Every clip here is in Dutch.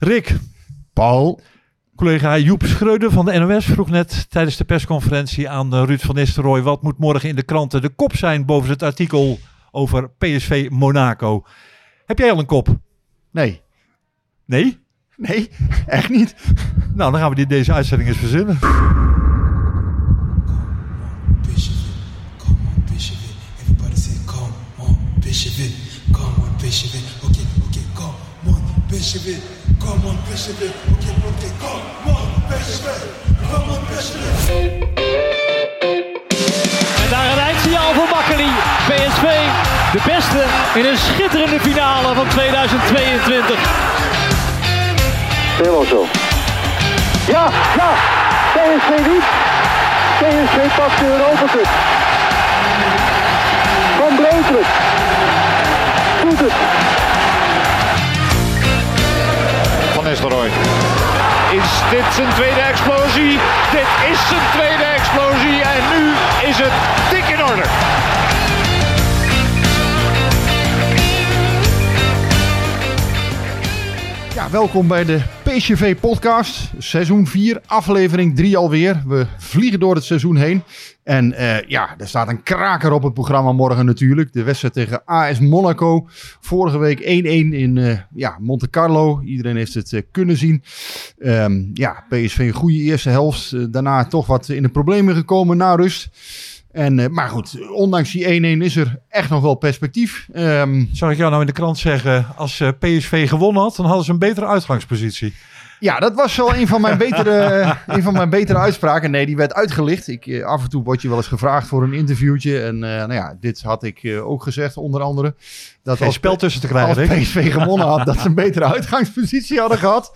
Rick, Paul. collega Joep Schreuder van de NOS vroeg net tijdens de persconferentie aan eh, Ruud van Nistelrooy... wat moet morgen in de kranten de kop zijn boven het artikel over PSV Monaco. Heb jij al een kop? Nee. Nee? Nee, echt niet. Nou, dan gaan we die deze uitzending eens verzinnen. Come on, Bishop. Come on. Okay, okay, come on. Come on. En daar een eindsignaal voor Makkeli. PSV, de beste in een schitterende finale van 2022. Helemaal zo. Ja, ja. PSV niet. PSV pakt de Europa Cup. Van Breukelen. Doet het. Is dit zijn tweede explosie? Dit is zijn tweede explosie en nu is het dik in orde. Ja, welkom bij de PSV podcast. Seizoen 4, aflevering 3 alweer. We vliegen door het seizoen heen. En eh, ja, er staat een kraker op het programma morgen natuurlijk. De wedstrijd tegen AS Monaco. Vorige week 1-1 in eh, ja, Monte Carlo. Iedereen heeft het eh, kunnen zien. Ehm, ja, PSV een goede eerste helft. Daarna toch wat in de problemen gekomen na rust. En, eh, maar goed, ondanks die 1-1 is er echt nog wel perspectief. Ehm, Zou ik jou nou in de krant zeggen, als eh, PSV gewonnen had, dan hadden ze een betere uitgangspositie. Ja, dat was wel een van mijn betere, een van mijn betere uitspraken. Nee, die werd uitgelicht. Ik, eh, af en toe word je wel eens gevraagd voor een interviewtje. En nou ja, dit had ik ook gezegd, onder andere. Dat Geen spel tussen te krijgen, Als. PSV gewonnen had, dat ze een betere uitgangspositie hadden gehad.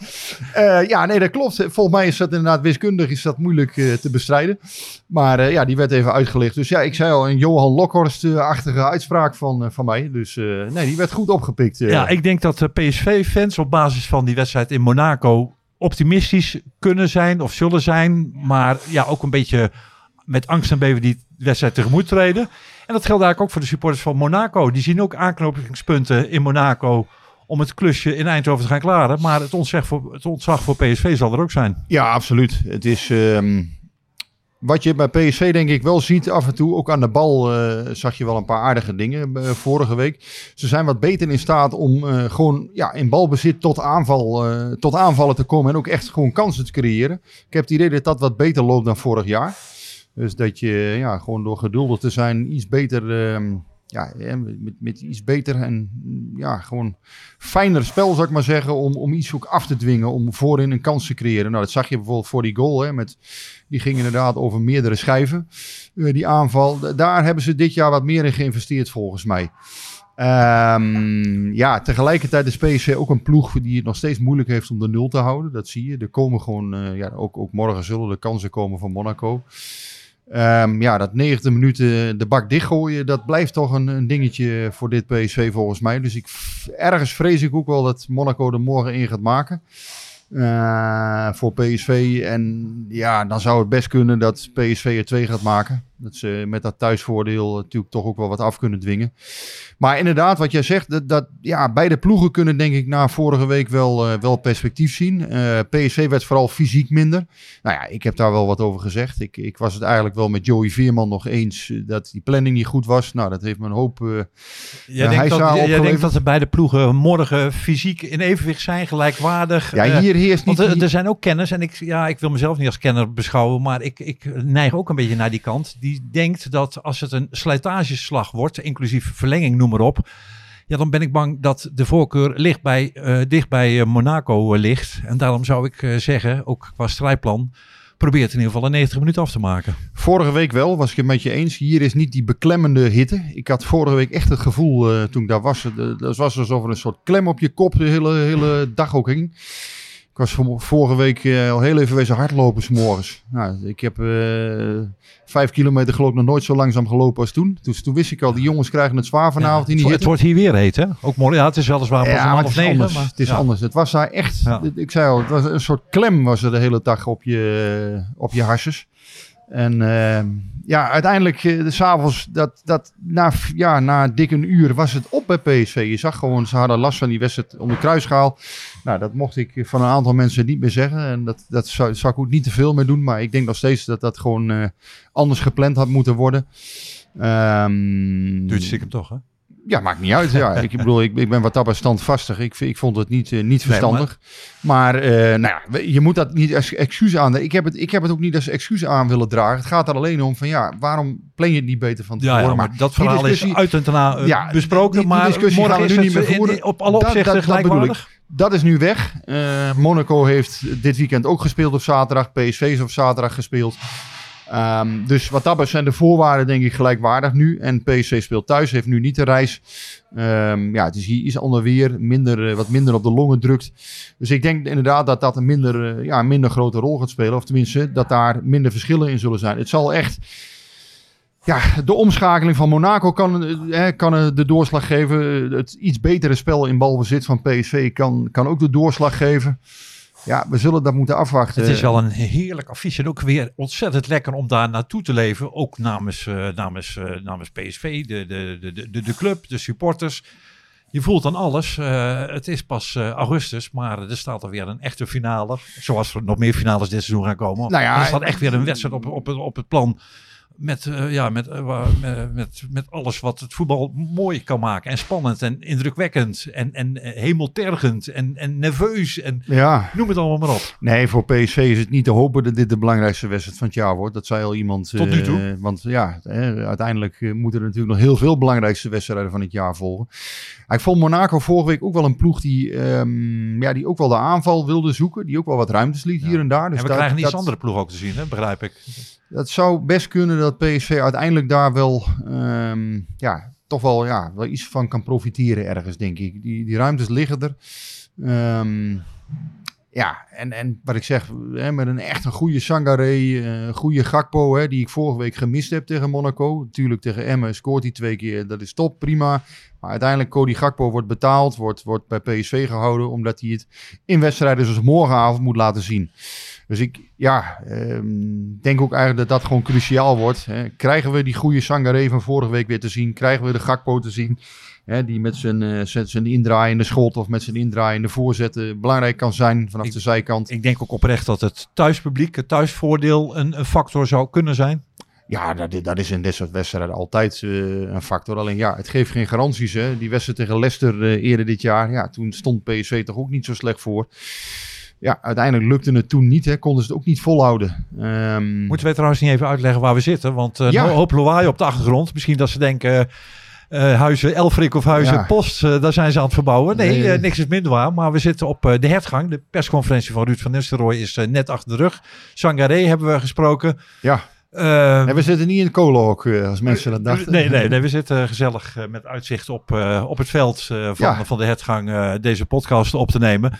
Eh, ja, nee, dat klopt. Volgens mij is dat inderdaad wiskundig is dat moeilijk eh, te bestrijden. Maar eh, ja, die werd even uitgelicht. Dus ja, ik zei al, een Johan Lokhorst-achtige uitspraak van, van mij. Dus nee, die werd goed opgepikt. Ja, ik denk dat PSV-fans op basis van die wedstrijd in Monaco optimistisch kunnen zijn of zullen zijn. Maar ja, ook een beetje met angst en beven die wedstrijd tegemoet treden. En dat geldt eigenlijk ook voor de supporters van Monaco. Die zien ook aanknopingspunten in Monaco om het klusje in Eindhoven te gaan klaren. Maar het ontzag voor, het ontzag voor PSV zal er ook zijn. Ja, absoluut. Het is ehm, wat je bij PSV denk ik wel ziet af en toe. Ook aan de bal eh, zag je wel een paar aardige dingen eh, vorige week. Ze zijn wat beter in staat om eh, gewoon ja, in balbezit tot, aanval, tot aanvallen te komen. En ook echt gewoon kansen te creëren. Ik heb het idee dat dat wat beter loopt dan vorig jaar. Dus dat je ja, gewoon door geduldig te zijn iets beter... ehm, ja, met, met iets beter en mm, ja, gewoon fijner spel, zou ik maar zeggen, om, om iets ook af te dwingen, om voorin een kans te creëren. Nou, dat zag je bijvoorbeeld voor die goal, hè, met, die ging inderdaad over meerdere schijven, eh, die aanval. Da- Daar hebben ze dit jaar wat meer in geïnvesteerd, volgens mij. Ehm, ja, tegelijkertijd is PSV ook een ploeg die het nog steeds moeilijk heeft om de nul te houden. Dat zie je. Er komen gewoon, eh, ja, ook, ook morgen zullen de kansen komen van Monaco. Ehm, ja, dat 90 minuten de bak dichtgooien, dat blijft toch een, een dingetje voor dit PSV volgens mij. Dus ik, ergens vrees ik ook wel dat Monaco er morgen in gaat maken. eh, voor PSV. En ja, dan zou het best kunnen dat PSV er twee gaat maken. Dat ze met dat thuisvoordeel natuurlijk toch ook wel wat af kunnen dwingen. Maar inderdaad, wat jij zegt, dat, dat ja, beide ploegen kunnen denk ik na vorige week wel, eh, wel perspectief zien. Eh, PSV werd vooral fysiek minder. Nou ja, ik heb daar wel wat over gezegd. Ik, ik was het eigenlijk wel met Joey Veerman nog eens eh, dat die planning niet goed was. Nou, dat heeft me een hoop... eh, Jij, denkt, dat, jij denkt dat de beide ploegen morgen fysiek in evenwicht zijn, gelijkwaardig. ja, Eh, hier heerst niet... Want er, er zijn ook kenners, en ik, ja, ik wil mezelf niet als kenner beschouwen, maar ik, ik neig ook een beetje naar die kant. Die denkt dat als het een slijtageslag wordt, inclusief verlenging, noem maar op. Ja, dan ben ik bang dat de voorkeur ligt bij, eh, dicht bij eh, Monaco eh, ligt. En daarom zou ik zeggen, ook qua strijdplan, probeer het in ieder geval in 90 minuten af te maken. Vorige week wel, was ik het met je eens. Hier is niet die beklemmende hitte. Ik had vorige week echt het gevoel, toen ik daar was, dat was alsof er een soort klem op je kop de hele, hele dag ook hing. Ik was vorige week eh, al heel even wezen hardlopen 's morgens. Nou, ik heb eh, vijf kilometer geloof ik nog nooit zo langzaam gelopen als toen. Dus toen wist ik al, die jongens krijgen het zwaar vanavond in die hitte. het wordt hier weer heet, hè? Ook mooi. Ja, het is weliswaar Ja, maar het is negen. anders. Maar, het is ja. anders. Het was daar echt, ik zei al, het was een soort klem was er de hele dag op je, op je harses. En ehm, ja, uiteindelijk, eh, de s'avonds, dat, dat, na, ja, na dik een uur was het op bij PSV. Je zag gewoon, ze hadden last van die wedstrijd om de kruisschaal. Nou, dat mocht ik van een aantal mensen niet meer zeggen. En dat, dat zou, ik ook niet te veel meer doen. Maar ik denk nog steeds dat dat gewoon eh, anders gepland had moeten worden. Ehm, Duurt stiekem toch, hè? Ja, maakt niet uit. Ja. ik bedoel, ik, ik ben wat dat standvastig. Ik, ik vond het niet, eh, niet verstandig. maar eh, nou ja, je moet dat niet als excuus aan. Ik heb, het, ik heb het ook niet als excuus aan willen dragen. Het gaat er alleen om van ja, waarom plan je het niet beter van tevoren? ja, maar dat die verhaal is uit en daarna eh, Ja, besproken. die- die maar discussie morgen gaan we nu niet meer voeren. in- op alle opzichten dat- dat gelijkwaardig. Dat is nu weg. Monaco heeft dit weekend ook gespeeld op zaterdag. PSV is op zaterdag gespeeld. Ehm, dus wat dat zijn de voorwaarden denk ik gelijkwaardig nu. En PSV speelt thuis, heeft nu niet de reis. Ehm, ja, het is hier iets ander weer, minder, eh, wat minder op de longen drukt. Dus ik denk inderdaad dat dat een minder, eh, ja, minder grote rol gaat spelen. Of tenminste, dat daar minder verschillen in zullen zijn. Het zal echt... Ja, de omschakeling van Monaco kan, eh, kan de doorslag geven. Het iets betere spel in balbezit van PSV kan, kan ook de doorslag geven. Ja, we zullen dat moeten afwachten. Het is wel een heerlijk affiche en ook weer ontzettend lekker om daar naartoe te leven. Ook namens, eh, namens, eh, namens PSV, de, de, de, de, de club, de supporters. Je voelt dan alles. Eh, het is pas augustus, maar er staat er weer een echte finale. Zoals er nog meer finales dit seizoen gaan komen. Nou ja, er staat echt weer een wedstrijd op, op, op het plan. Met, eh, ja, met, eh, met, met, met alles wat het voetbal mooi kan maken. En spannend en indrukwekkend. En, en eh, hemeltergend en, en nerveus. En Ja, noem het allemaal maar op. nee, voor PSV is het niet te hopen dat dit de belangrijkste wedstrijd van het jaar wordt. Dat zei al iemand. Tot nu toe. want ja, uiteindelijk moeten er natuurlijk nog heel veel belangrijkste wedstrijden van het jaar volgen. Ik vond Monaco vorige week ook wel een ploeg die, ehm, ja, die ook wel de aanval wilde zoeken. Die ook wel wat ruimtes liet hier en daar. Dus en we dat- krijgen iets dat- andere ploeg ook te zien, hè? begrijp ik. Dat zou best kunnen dat PSV uiteindelijk daar wel, ehm, ja, toch wel, ja, wel iets van kan profiteren ergens, denk ik. Die, die ruimtes liggen er. Ehm, ja, en, en wat ik zeg, hè, met een echt een goede Sangaré, eh, goede Gakpo, hè, die ik vorige week gemist heb tegen Monaco. Natuurlijk tegen Emmen scoort hij twee keer, dat is top, prima. Maar uiteindelijk, Cody Gakpo wordt betaald, wordt, wordt bij PSV gehouden, omdat hij het in wedstrijden zoals morgenavond moet laten zien. Dus ik ja, ehm, denk ook eigenlijk dat dat gewoon cruciaal wordt. Hè. Krijgen we die goede Sangaré van vorige week weer te zien? Krijgen we de Gakpo te zien? Hè, die met zijn, eh, zijn, indraaiende schot of met zijn indraaiende voorzetten belangrijk kan zijn vanaf Ik- de zijkant. Ik denk ook oprecht dat het thuispubliek, het thuisvoordeel, een, een factor zou kunnen zijn. Ja, dat, dat is in dit soort wedstrijden altijd eh, een factor. Alleen ja, het geeft geen garanties. Hè. Die wedstrijd tegen Leicester eh, eerder dit jaar, ja, toen stond PSV toch ook niet zo slecht voor. Ja, uiteindelijk lukte het toen niet. Hè. Konden ze het ook niet volhouden. Ehm, Moeten we trouwens niet even uitleggen waar we zitten? Want eh Ja. een hoop lawaai op de achtergrond. Misschien dat ze denken, eh, huizen Elfrik of huizen Ja. Post, eh, daar zijn ze aan het verbouwen. Nee, Nee. eh, niks is minder waar. Maar we zitten op eh, de hertgang. De persconferentie van Ruud van Nistelrooy is eh, net achter de rug. Sangaré hebben we gesproken. ja, Eh, en we zitten niet in het kolenhok, eh, als mensen dat dachten. Nee, nee, nee, we zitten gezellig eh, met uitzicht op, eh, op het veld eh, van, Ja. van de hertgang eh, deze podcast op te nemen.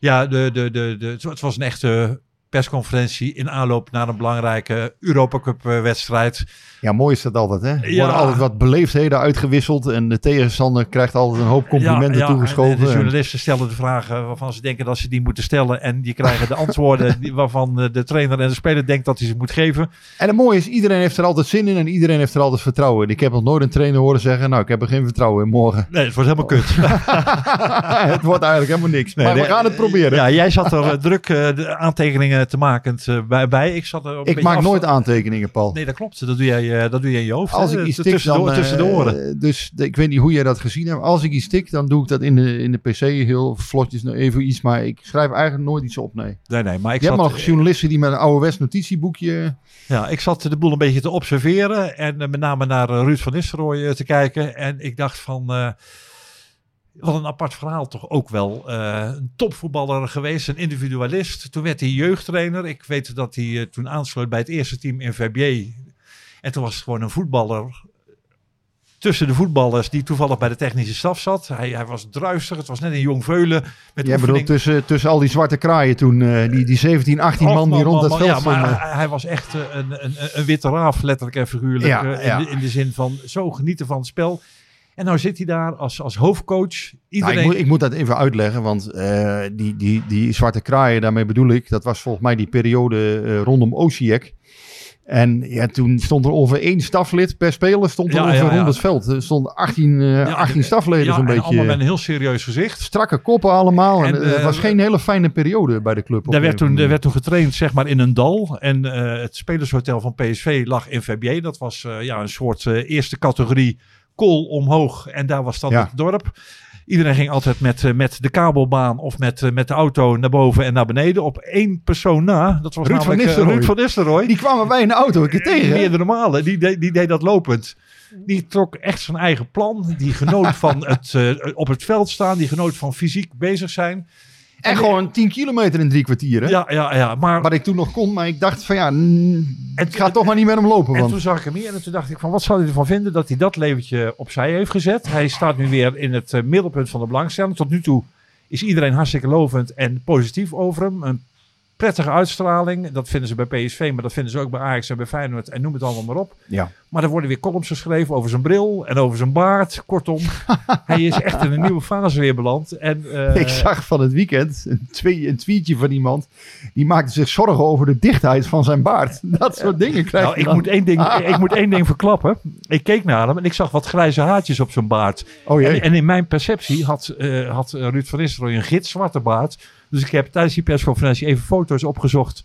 Ja, de, de, de, de, het was een echte persconferentie in aanloop naar een belangrijke Europa Cup eh, wedstrijd. Ja, mooi is dat altijd, hè? Er Ja. worden altijd wat beleefdheden uitgewisseld en de tegenstander krijgt altijd een hoop complimenten Ja, ja, toegeschoven. De En- journalisten stellen de vragen waarvan ze denken dat ze die moeten stellen. En die krijgen de antwoorden waarvan eh, de trainer en de speler denkt dat hij ze moet geven. En het mooie is, iedereen heeft er altijd zin in en iedereen heeft er altijd vertrouwen in. Ik heb nog nooit een trainer horen zeggen, nou, ik heb er geen vertrouwen in morgen. Nee, het wordt helemaal kut. het wordt eigenlijk helemaal niks, Nee, maar nee, we gaan het proberen. Ja, jij zat er eh, druk eh, de aantekeningen te maken bij, bij. Ik, zat er een ik maak af- nooit aantekeningen, Paul. Nee, dat klopt. Dat doe jij, eh, dat doe jij in je hoofd. Als hè? ik iets tik, tussen, dan... de, tussen de eh, dus ik weet niet hoe jij dat gezien hebt. Als ik iets tik, dan doe ik dat in de, in de pc heel vlotjes, nou, even iets. Maar ik schrijf eigenlijk nooit iets op, nee. Nee, nee, maar ik Je hebt zat, nog journalisten die met een ouderwets notitieboekje... ja, ik zat de boel een beetje te observeren. En eh, met name naar Ruud van Nistelrooy te kijken. En ik dacht van... wat een apart verhaal toch ook wel. Een topvoetballer geweest, een individualist. Toen werd hij jeugdtrainer. Ik weet dat hij toen aansloot bij het eerste team in Verbier. En toen was het gewoon een voetballer tussen de voetballers die toevallig bij de technische staf zat. Hij, hij was druistig, het was net een jong veulen. Met Jij bedoelt tussen, tussen al die zwarte kraaien toen, eh, die, die 17, 18 man, die rond het veld Ja, maar hij, hij was echt eh, een, een, een witte raaf, letterlijk en figuurlijk. Ja, eh, in, ja. In de zin van zo genieten van het spel. En nou zit hij daar als, als hoofdcoach. Nou, ik, moet, ik moet dat even uitleggen, want eh, die, die, die zwarte kraaien, daarmee bedoel ik, dat was volgens mij die periode eh, rondom Osijek. En ja, toen stond er over één staflid per speler stond er Ja, over ja, rond het veld. Er stonden 18, eh, Ja, 18 stafleden ja, zo'n beetje. allemaal met een heel serieus gezicht. Strakke koppen allemaal. En, En, eh, het eh, was geen hele fijne periode bij de club. Daar werd, toen, er werd toen getraind zeg maar, in een dal. En eh, het spelershotel van PSV lag in VBA. Dat was eh, ja, een soort eh, eerste categorie kool omhoog. En daar was dan het dorp. Iedereen ging altijd met, eh, met de kabelbaan of met, eh, met de auto naar boven en naar beneden. Op één persoon na. Dat was Ruud van namelijk eh, Nistelrooy. Ruud van Nistelrooy. Die kwamen wij in de auto een keer tegen. Meerdere malen. Die, deed- die deed dat lopend. Die trok echt zijn eigen plan. Die genoot van het op het veld staan. Die genoot van fysiek bezig zijn. En gewoon 10 kilometer in drie kwartier. Hè? Ja, ja, ja. Maar Wat ik toen nog kon, maar ik dacht van ja, mm, En- ik ga toch maar niet met hem lopen. En Want toen zag ik hem hier en toen dacht ik van wat zou hij ervan vinden dat hij dat leventje opzij heeft gezet. Hij staat nu weer in het eh, middelpunt van de belangstelling. Tot nu toe is iedereen hartstikke lovend en positief over hem. Een prettige uitstraling. Dat vinden ze bij PSV, maar dat vinden ze ook bij Ajax en bij Feyenoord en noem het allemaal maar op. ja. Maar er worden weer columns geschreven over zijn bril en over zijn baard. Kortom, hij is echt in een nieuwe fase weer beland. En, eh, ik zag van het weekend een, twee, een tweetje van iemand. Die maakte zich zorgen over de dichtheid van zijn baard. Dat soort dingen krijg Nou, ik dan. moet, één ding, ik moet één ding verklappen. Ik keek naar hem en ik zag wat grijze haartjes op zijn baard. Oh jee. En, en in mijn perceptie had, eh, had Ruud van Nistelrooy een gitzwarte baard. Dus ik heb tijdens die persconferentie even foto's opgezocht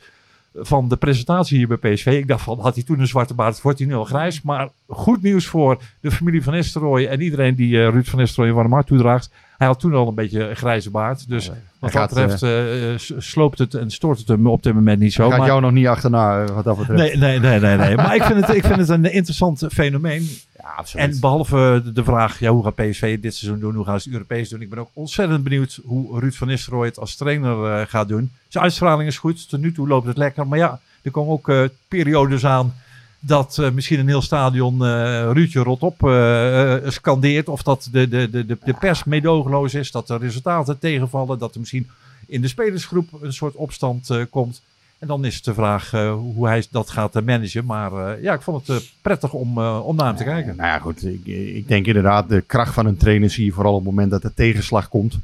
van de presentatie hier bij PSV. Ik dacht van, had hij toen een zwarte baard, wordt hij nu al grijs. Maar goed nieuws voor de familie van Nistelrooy en iedereen die eh, Ruud van Nistelrooy warm hart toedraagt. Hij had toen al een beetje een grijze baard. Dus wat Hij dat gaat, betreft eh, eh, sloopt het en stoort het hem op dit moment niet zo. Gaat maar- jou nog niet achterna eh, wat dat betreft. Nee, nee, nee, nee, nee. Maar ik vind, het, ik vind het een interessant fenomeen. Ja, absoluut. En behalve de- vraag, ja, hoe gaat PSV dit seizoen doen? Hoe gaan ze het Europees doen? Ik ben ook ontzettend benieuwd hoe Ruud van Nistelrooy het als trainer eh, gaat doen. Zijn uitstraling is goed. Tot nu toe loopt het lekker. Maar ja, er komen ook eh, periodes aan dat eh, misschien een heel stadion eh Ruudje rot op eh, eh, scandeert. Of dat de, de, de, de, pers meedogenloos is. Dat de resultaten tegenvallen. Dat er misschien in de spelersgroep een soort opstand komt. En dan is het de vraag hoe hij dat gaat managen. Maar ja, ik vond het prettig om, naar hem te kijken. Nou ja, goed. Ik, ik denk inderdaad, de kracht van een trainer zie je vooral op het moment dat er tegenslag komt.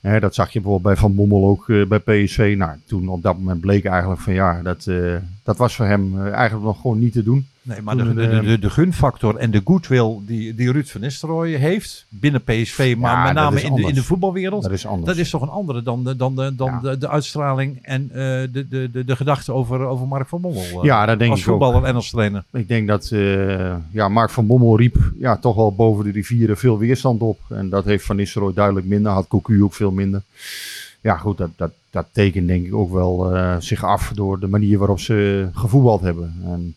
Dat zag je bijvoorbeeld bij Van Bommel ook bij PSV. Nou, toen op dat moment bleek eigenlijk van ja, dat, dat was voor hem eh, eigenlijk nog gewoon niet te doen. Nee, maar de, eh, de, de gunfactor en de goodwill die, die Ruud van Nistelrooy heeft binnen PSV, maar Ja, met name in de, in de voetbalwereld, Dat is anders. dat is toch een andere dan de, dan de, dan Ja. de, de uitstraling en eh, de, de, de, gedachte over, over Mark van Bommel. Ja, dat denk als ik ook. voetballer en als trainer. Ik denk dat ja, Mark van Bommel riep ja, toch wel boven de rivieren veel weerstand op. En dat heeft Van Nistelrooy duidelijk minder. Had Cocu ook veel minder. Ja goed, dat, dat, dat tekent denk ik ook wel eh, zich af door de manier waarop ze gevoetbald hebben. En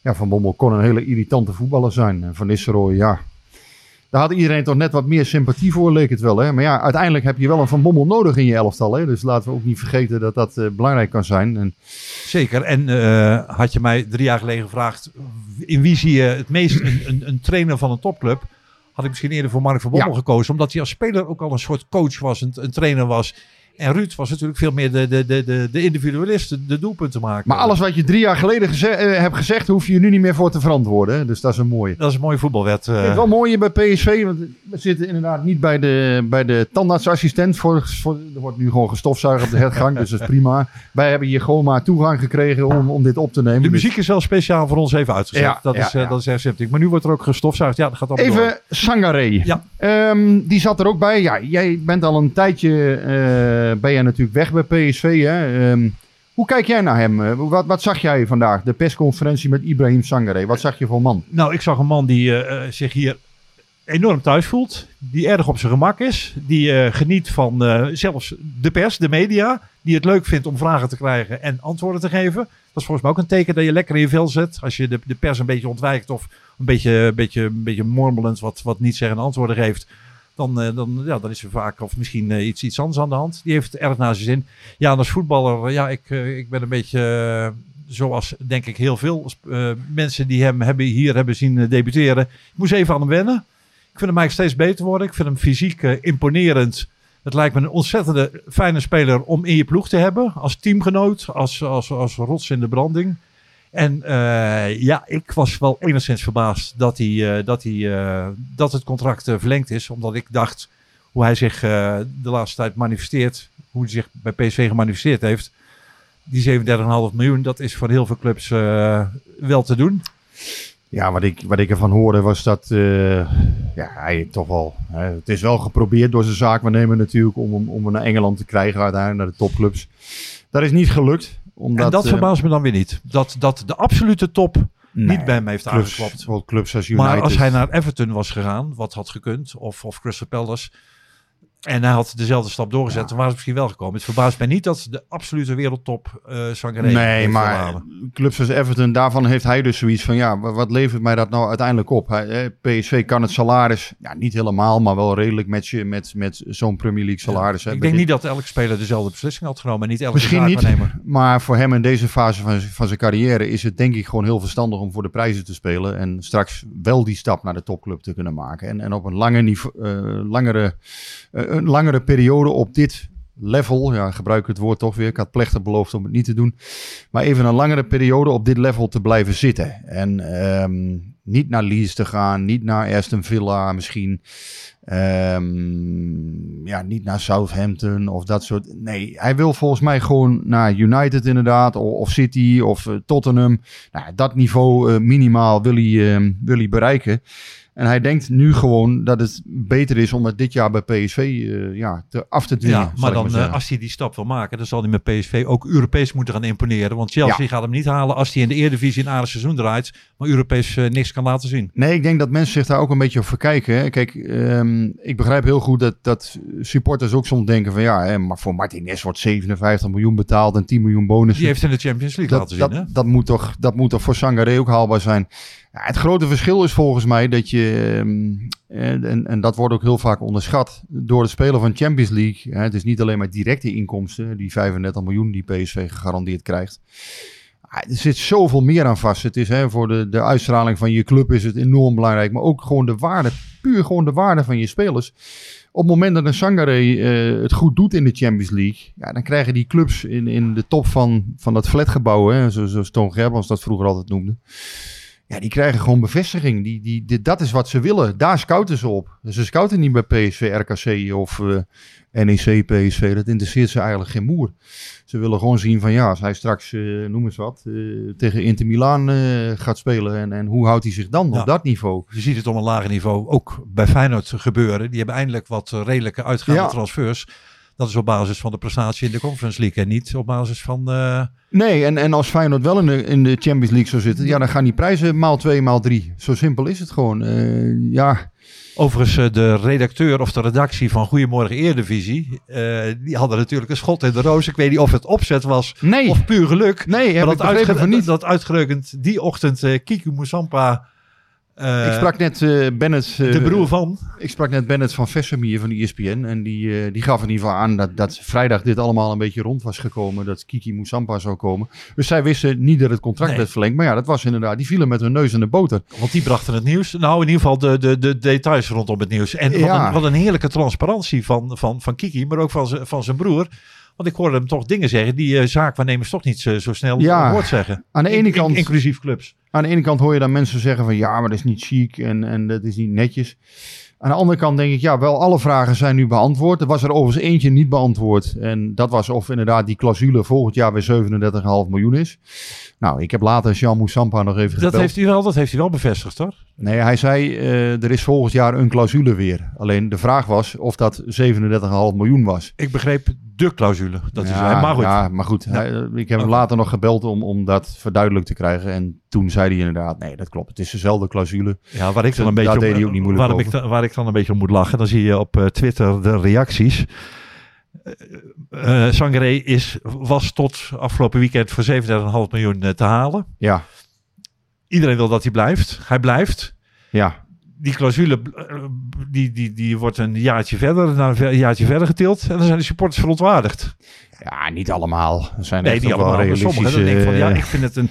ja, Van Bommel kon een hele irritante voetballer zijn. En Van Nistelrooy, ja, daar had iedereen toch net wat meer sympathie voor, leek het wel. Hè? Maar ja, uiteindelijk heb je wel een Van Bommel nodig in je elftal. Hè? Dus laten we ook niet vergeten dat dat eh, belangrijk kan zijn. En Zeker. En eh, had je mij drie jaar geleden gevraagd, in wie zie je het meest een, een, een trainer van een topclub? Had ik misschien eerder voor Mark van Bommel Ja. gekozen. Omdat hij als speler ook al een soort coach was, een, een trainer was. En Ruud was natuurlijk veel meer de, de, de, de, de individualist, de, doelpunten maken. Maar alles wat je drie jaar geleden eh, hebt gezegd, hoef je je nu niet meer voor te verantwoorden. Dus dat is een mooie. Dat is een mooie voetbalwet. Ik vind eh. het wel mooi hier bij PSV, want we zitten inderdaad niet bij de, bij de tandartsassistent. Voor, voor, er wordt nu gewoon gestofzuigd op de hertgang, dus dat is prima. Wij hebben hier gewoon maar toegang gekregen om, om dit op te nemen. de Dus muziek is wel speciaal voor ons even uitgezet. Ja, dat, ja, is, eh, ja. dat is sympathiek. Maar nu wordt er ook gestofzuigd. Ja, dat gaat allemaal door. Even Sangaré. Ja. Ehm, die zat er ook bij. Ja, jij bent al een tijdje eh, ben jij natuurlijk weg bij PSV. Hè? Ehm, hoe kijk jij naar hem? Eh, Wat, wat zag jij vandaag? De persconferentie met Ibrahim Sangaré. Wat zag je voor man? Nou, ik zag een man die eh, zich hier enorm thuis voelt. Die erg op zijn gemak is. Die eh, geniet van eh, zelfs de pers, de media. Die het leuk vindt om vragen te krijgen en antwoorden te geven. Dat is volgens mij ook een teken dat je lekker in je vel zit. Als je de, de pers een beetje ontwijkt of een beetje, beetje, een beetje mormelend wat, wat niet zeggen antwoorden geeft. Dan, eh, dan, ja, dan is er vaak of misschien iets, iets anders aan de hand. Die heeft erg naar zijn zin. Ja, en als voetballer, ja, ik, ik ben een beetje zoals denk ik heel veel mensen die hem hebben, hier hebben zien debuteren. Ik moest even aan hem wennen. Ik vind hem eigenlijk steeds beter worden. Ik vind hem fysiek eh, imponerend. Het lijkt me een ontzettende fijne speler om in je ploeg te hebben. Als teamgenoot, als, als, als rots in de branding. En eh, ja, ik was wel enigszins verbaasd dat, hij, eh, dat, hij, dat het contract verlengd is. Omdat ik dacht hoe hij zich de laatste tijd manifesteert. Hoe hij zich bij PSV gemanifesteerd heeft. die 37,5 miljoen, dat is voor heel veel clubs wel te doen. Ja, wat ik, wat ik ervan hoorde was dat eh, ja, hij toch wel. Hè, het is wel geprobeerd door zijn zaakwaarnemer natuurlijk om, hem- om hem naar Engeland te krijgen, uiteindelijk naar de topclubs. Dat is niet gelukt. Omdat, en dat eh, verbaast me dan weer niet. Dat, dat de absolute top nee, niet bij hem heeft clubs, bijvoorbeeld clubs als United. Maar als hij naar Everton was gegaan, wat had gekund, of, of Crystal Palace, en hij had dezelfde stap doorgezet, dan waren ze misschien wel gekomen. Het verbaast mij niet dat de absolute wereldtop uh, Sangaré Nee, maar clubs als Everton, daarvan heeft hij dus zoiets van, ja, wa- wat levert mij dat nou uiteindelijk op? Hij, PSV kan het salaris, ja, niet helemaal, maar wel redelijk matchen met, met zo'n Premier League salaris. hè. Ik denk niet dat elke speler dezelfde beslissing had genomen. En niet elke Misschien niet, maar voor hem in deze fase van, van zijn carrière is het denk ik gewoon heel verstandig om voor de prijzen te spelen. En straks wel die stap naar de topclub te kunnen maken. En, en op een lange niveau, eh, langere, eh, een langere periode op dit level, ja, gebruik ik het woord toch weer. Ik had plechtig beloofd om het niet te doen. Maar even een langere periode op dit level te blijven zitten. En ehm, niet naar Leeds te gaan, niet naar Aston Villa misschien. Ehm, ja, niet naar Southampton of dat soort. Nee, hij wil volgens mij gewoon naar United inderdaad, of, of City of eh, Tottenham. Nou, dat niveau eh, minimaal wil hij, ehm, wil hij bereiken. En hij denkt nu gewoon dat het beter is om het dit jaar bij PSV eh, ja, te, af te dwingen. Ja, maar dan, eh, zeggen. als hij die stap wil maken, dan zal hij met PSV ook Europees moeten gaan imponeren. Want Chelsea Ja. gaat hem niet halen als hij in de Eredivisie een aardig seizoen draait, maar Europees eh, niks kan laten zien. Nee, ik denk dat mensen zich daar ook een beetje op verkijken. Hè. Kijk, ehm, ik begrijp heel goed dat, dat supporters ook soms denken van ja, hè, maar voor Martinez wordt 57 miljoen betaald en 10 miljoen bonus. Die heeft in de Champions League dat, laten zien. hè? dat, dat, moet toch, dat moet toch voor Sangaré ook haalbaar zijn. Ja, het grote verschil is volgens mij dat je, ehm, en, en, en dat wordt ook heel vaak onderschat, door het spelen van Champions League. Hè, het is niet alleen maar directe inkomsten, die 35 miljoen die PSV gegarandeerd krijgt. Er zit zoveel meer aan vast. Het is hè, voor de, de uitstraling van je club is het enorm belangrijk. Maar ook gewoon de waarde, puur gewoon de waarde van je spelers. Op het moment dat een Sangaré eh, het goed doet in de Champions League, ja, dan krijgen die clubs in, in de top van, van dat flatgebouw, hè, zo- zoals Toon Gerbrands dat vroeger altijd noemde. Ja, die krijgen gewoon bevestiging. Die, die, die- dat is wat ze willen. Daar scouten ze op. Dus ze scouten niet bij PSV, RKC of eh, NEC, PSV. Dat interesseert ze eigenlijk geen moer. Ze willen gewoon zien van ja, als hij straks, eh, noem eens wat, eh, tegen Inter Milaan gaat spelen. En, en hoe houdt hij zich dan Ja. op dat niveau? Je ziet het op een lager niveau ook bij Feyenoord gebeuren. Die hebben eindelijk wat redelijke uitgaande Ja. transfers. Dat is op basis van de prestatie in de Conference League en niet op basis van... eh, Nee, en, en als Feyenoord wel in de, in de Champions League zou zitten, ja, dan gaan die prijzen maal twee, maal drie. Zo simpel is het gewoon. Eh, ja, Overigens, eh, de redacteur of de redactie van Goedemorgen Eredivisie, eh, die hadden natuurlijk een schot in de roos. Ik weet niet of het opzet was nee, of puur geluk. nee, heb maar ik dat, van niet. dat uitgerekend die ochtend Kiku Moussampa, eh, ik sprak net eh, Bennett. eh, de broer van, Ik sprak net Bennett van Vessemeer van de ESPN. En die, eh, die gaf in ieder geval aan dat, dat vrijdag dit allemaal een beetje rond was gekomen. Dat Kiki Moussampa zou komen. Dus zij wisten niet dat het contract Nee. werd verlengd. Maar ja, dat was inderdaad. Die vielen met hun neus in de boter. want die brachten het nieuws. Nou, in ieder geval de, de, de details rondom het nieuws. En wat, Ja. een, wat een heerlijke transparantie van, van, van Kiki, maar ook van, zijn- van zijn broer. Want ik hoorde hem toch dingen zeggen die eh, zaakwaarnemers toch niet zo, zo snel Ja. hoort zeggen. Aan de ene In- in- kant- inclusief clubs. Aan de ene kant hoor je dan mensen zeggen van ja, maar dat is niet chic en, en dat is niet netjes. Aan de andere kant denk ik, ja, wel alle vragen zijn nu beantwoord. Er was er overigens eentje niet beantwoord. En dat was of inderdaad die clausule volgend jaar weer 37,5 miljoen is. Nou, ik heb later Jean Moussampa nog even Dat gebeld. heeft, hij wel, dat heeft hij wel bevestigd, hoor. Nee, hij zei eh, er is volgend jaar een clausule weer. Alleen de vraag was of dat 37,5 miljoen was. Ik begreep de clausule dat ja, zei. Maar goed, Ja, maar goed. Hij, eh, ik heb hem later nog gebeld om, om dat verduidelijk te krijgen. En toen zei hij inderdaad, nee, dat klopt. Het is dezelfde clausule. Ja, waar ik dan een beetje deed om, hij ook niet moeilijk waar, ik dan, waar ik dan een beetje om moet lachen, dan zie je op eh, Twitter de reacties. Eh eh, Sangaré is, was tot afgelopen weekend voor 37,5 miljoen eh, te halen. Ja, Iedereen wil dat hij blijft. Hij blijft. ja. Die clausule eh, die, die, die wordt een jaartje verder, naar een jaartje verder getild. En dan zijn de supporters verontwaardigd. Ja, niet allemaal. Er zijn Nee, echt die ook wel allemaal. Maar sommigen ik van, ja, realistische- ik vind het een,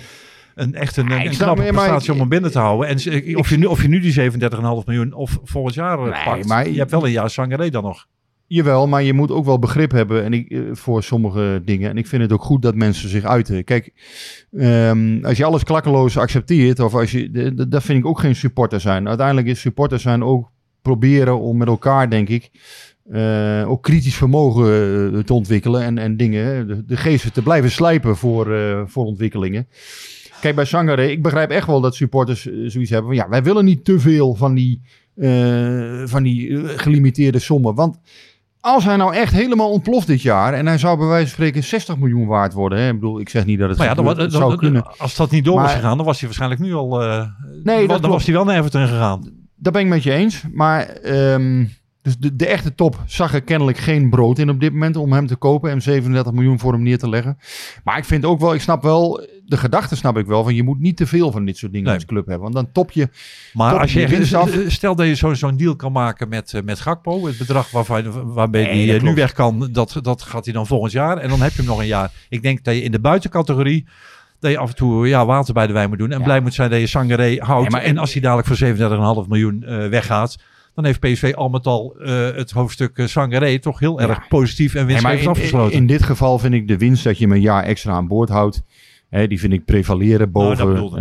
een echt een, Ja, een, knappe maar prestatie om hem binnen te houden. En of je nu, of je nu die 37,5 miljoen of volgend jaar eh, Nee, pakt. maar- je hebt wel een jaar Sangaré dan nog. Jawel, maar je moet ook wel begrip hebben en ik, eh, voor sommige dingen. En ik vind het ook goed dat mensen zich uiten. Kijk, ehm, als je alles klakkeloos accepteert, of als je, de- dat vind ik ook geen supporter zijn. Uiteindelijk is supporter zijn ook proberen om met elkaar, denk ik, eh, ook kritisch vermogen eh, te ontwikkelen en, en dingen, de, de geesten te blijven slijpen voor, eh, voor ontwikkelingen. Kijk, bij Sangare, ik begrijp echt wel dat supporters eh, zoiets hebben van ja, wij willen niet te veel van die, eh, van die eh, gelimiteerde sommen. Want als hij nou echt helemaal ontploft dit jaar en hij zou bij wijze van spreken 60 miljoen waard worden. Hè? Ik bedoel, ik zeg niet dat het Maar ja, dan, dan- zou kunnen. als dat niet door was gegaan, dan was hij waarschijnlijk nu al... eh, Nee, dan, was hij wel naar Everton gegaan. Dat ben ik met je eens. Maar ehm, dus de, de echte top zag er kennelijk geen brood in op dit moment om hem te kopen en 37 miljoen voor hem neer te leggen. Maar ik vind ook wel, ik snap wel, de gedachte snap ik wel, van je moet niet te veel van dit soort dingen Nee. als club hebben. Want dan top je. Maar Top als je je af. echt- stel dat je zo- zo'n deal kan maken met, eh, met Gakpo, het bedrag waarvan, waarbij Nee, hij dat eh, nu weg kan, dat, dat gaat hij dan volgend jaar. En dan heb je hem nog een jaar. Ik denk dat je in de buitencategorie, dat je af en toe ja, water bij de wijn moet doen. En Ja. blij moet zijn dat je Sangaré houdt. Nee, en als hij dadelijk voor 37,5 miljoen eh, weggaat, dan heeft PSV al met al eh, het hoofdstuk uh, Sangaré toch heel Ja. erg positief en Nee, winstgevend in, afgesloten. in dit geval vind ik de winst dat je hem een jaar extra aan boord houdt. Hè, die vind ik prevaleren dat boven ik, eh,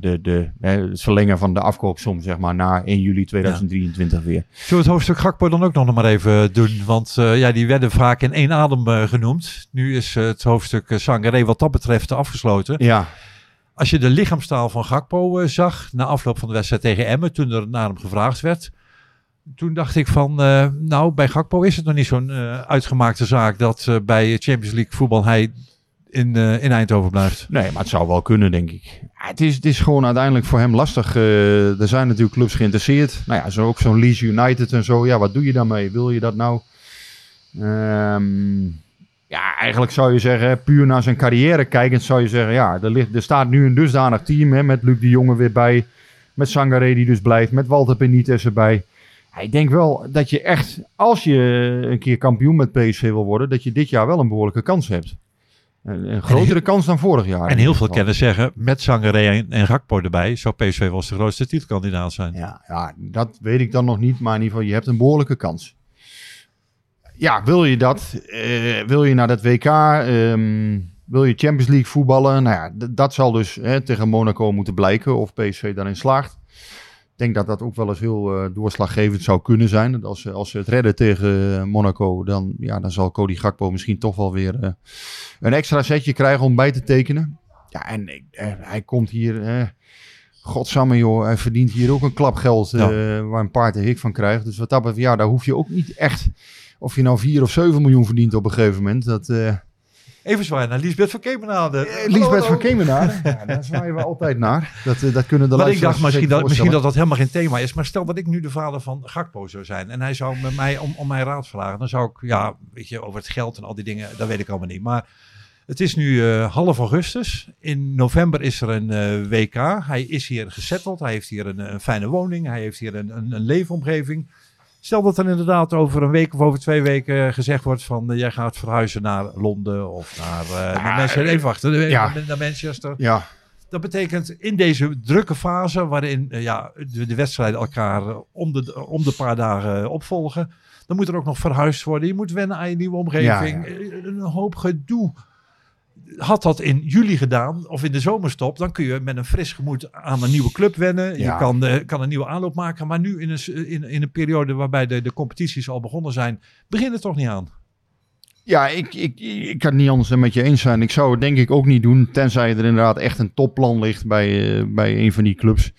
de, de, hè, het verlengen van de afkoopsom, zeg maar, na 1 juli 2023 weer. Zullen we het hoofdstuk Gakpo dan ook nog maar even doen? Want eh, ja, die werden vaak in één adem eh, genoemd. Nu is eh, het hoofdstuk uh, Sangaré wat dat betreft afgesloten. Ja, Als je de lichaamstaal van Gakpo eh, zag na afloop van de wedstrijd tegen Emmen, toen er naar hem gevraagd werd, toen dacht ik van, eh, nou, bij Gakpo is het nog niet zo'n eh, uitgemaakte zaak dat eh, bij Champions League voetbal hij in, eh, in Eindhoven blijft. Nee, maar het zou wel kunnen, denk ik. Ja, het, is, het is gewoon uiteindelijk voor hem lastig. Eh, er zijn natuurlijk clubs geïnteresseerd. Nou ja, zo ook zo'n Leeds United en zo. Ja, wat doe je daarmee? Wil je dat nou? Ehm, ja, eigenlijk zou je zeggen, puur naar zijn carrière kijkend, zou je zeggen, ja, er, ligt, er staat nu een dusdanig team hè, met Luc de Jonge weer bij. Met Sangaré die dus blijft, met Walter Benitez erbij. Ik denk wel dat je echt, als je een keer kampioen met PSV wil worden, dat je dit jaar wel een behoorlijke kans hebt. Een, een grotere heel- kans dan vorig jaar. En heel veel kennen zeggen, met Sangaré en, en Gakpo erbij, zou PSV wel eens de grootste titelkandidaat zijn. Ja, ja, dat weet ik dan nog niet. Maar in ieder geval, je hebt een behoorlijke kans. Ja, wil je dat? Eh, wil je naar dat WK? Ehm, wil je Champions League voetballen? Nou ja, dat zal dus hè, tegen Monaco moeten blijken of PSV daarin slaagt. Ik denk dat dat ook wel eens heel eh, doorslaggevend zou kunnen zijn. Dat Als, ze- als ze het redden tegen eh, Monaco, dan, ja, dan zal Cody Gakpo misschien toch wel weer eh, een extra setje krijgen om bij te tekenen. Ja, en hij komt hier... Godsamme joh, hij verdient hier ook een klap geld waar een paard de hik van krijgt. Dus wat dat betreft, ja, daar hoef je ook niet echt... Of je nou 4 of 7 miljoen verdient op een gegeven moment. Dat, Even zwaaien naar Lisbeth van Kemenade. eh, Lisbeth van Kemenade, ja, daar zwaaien we altijd naar. Dat, eh, dat kunnen de Maar ik dacht misschien dat, misschien dat dat helemaal geen thema is. Maar stel dat ik nu de vader van Gakpo zou zijn. En hij zou met mij om, om mijn raad vragen. Dan zou ik, ja, weet je, over het geld en al die dingen. Dat weet ik allemaal niet. Maar het is nu eh, half augustus. In november is er een eh, WK. Hij is hier gesetteld. Hij heeft hier een, een fijne woning. Hij heeft hier een, een, een leefomgeving. Stel dat er inderdaad over een week of over twee weken gezegd wordt van eh, jij gaat verhuizen naar Londen of naar, eh, naar Manchester. Even wachten, eh, ja. naar Manchester. Ja, Dat betekent in deze drukke fase, waarin eh, ja, de, de wedstrijden elkaar eh, om, de, om de paar dagen eh, opvolgen, dan moet er ook nog verhuisd worden. Je moet wennen aan je nieuwe omgeving. Ja, Eh, Een hoop gedoe. Had dat in juli gedaan of in de zomerstop, dan kun je met een fris gemoed aan een nieuwe club wennen. Ja. Je kan, eh, kan een nieuwe aanloop maken. Maar nu in een, in, in een periode waarbij de, de competities al begonnen zijn, begint het toch niet aan. ja ik, ik, ik kan het niet anders dan met je eens zijn. Ik zou het denk ik ook niet doen, tenzij er inderdaad echt een topplan ligt bij, eh, bij een van die clubs.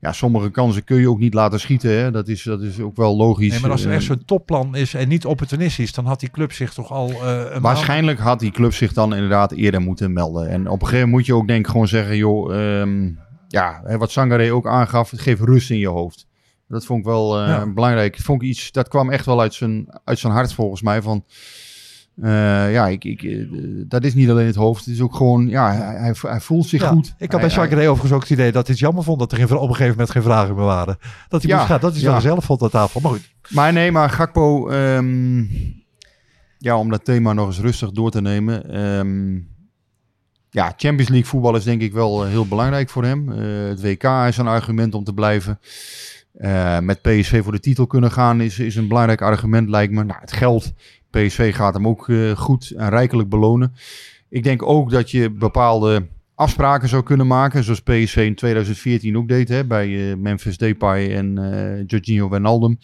Ja, sommige kansen kun je ook niet laten schieten. Hè. Dat, is, dat is ook wel logisch. Nee, maar als er Eh, echt zo'n topplan is en niet opportunistisch, dan had die club zich toch al eh, een Waarschijnlijk had die club zich dan inderdaad eerder moeten melden. En op een gegeven moment moet je ook denk ik gewoon zeggen, joh, ehm, ja, wat Sangaré ook aangaf, het geeft rust in je hoofd. Dat vond ik wel eh, Ja. belangrijk. Dat vond ik iets, dat kwam echt wel uit zijn, uit zijn hart volgens mij. Van, eh, ja, ik, ik, eh, dat is niet alleen het hoofd, het is ook gewoon, ja, hij, hij, voelt zich Ja, goed. Ik had bij Sangaré overigens ook het idee dat hij het jammer vond dat er geen, op een gegeven moment geen vragen meer waren. Dat hij Ja, moest gaan. Dat is ja. zelf vond aan tafel. Maar goed. Maar nee, maar Gakpo, ehm, ja, om dat thema nog eens rustig door te nemen. ehm, ja, Champions League voetbal is denk ik wel eh, heel belangrijk voor hem. Het WK is een argument om te blijven. Met PSV voor de titel kunnen gaan is, is een belangrijk argument, lijkt me. Nou, het geld, PSV gaat hem ook eh, goed en rijkelijk belonen. Ik denk ook dat je bepaalde afspraken zou kunnen maken, zoals PSV in 2014 ook deed hè, bij eh, Memphis Depay en eh Jorginho Wijnaldum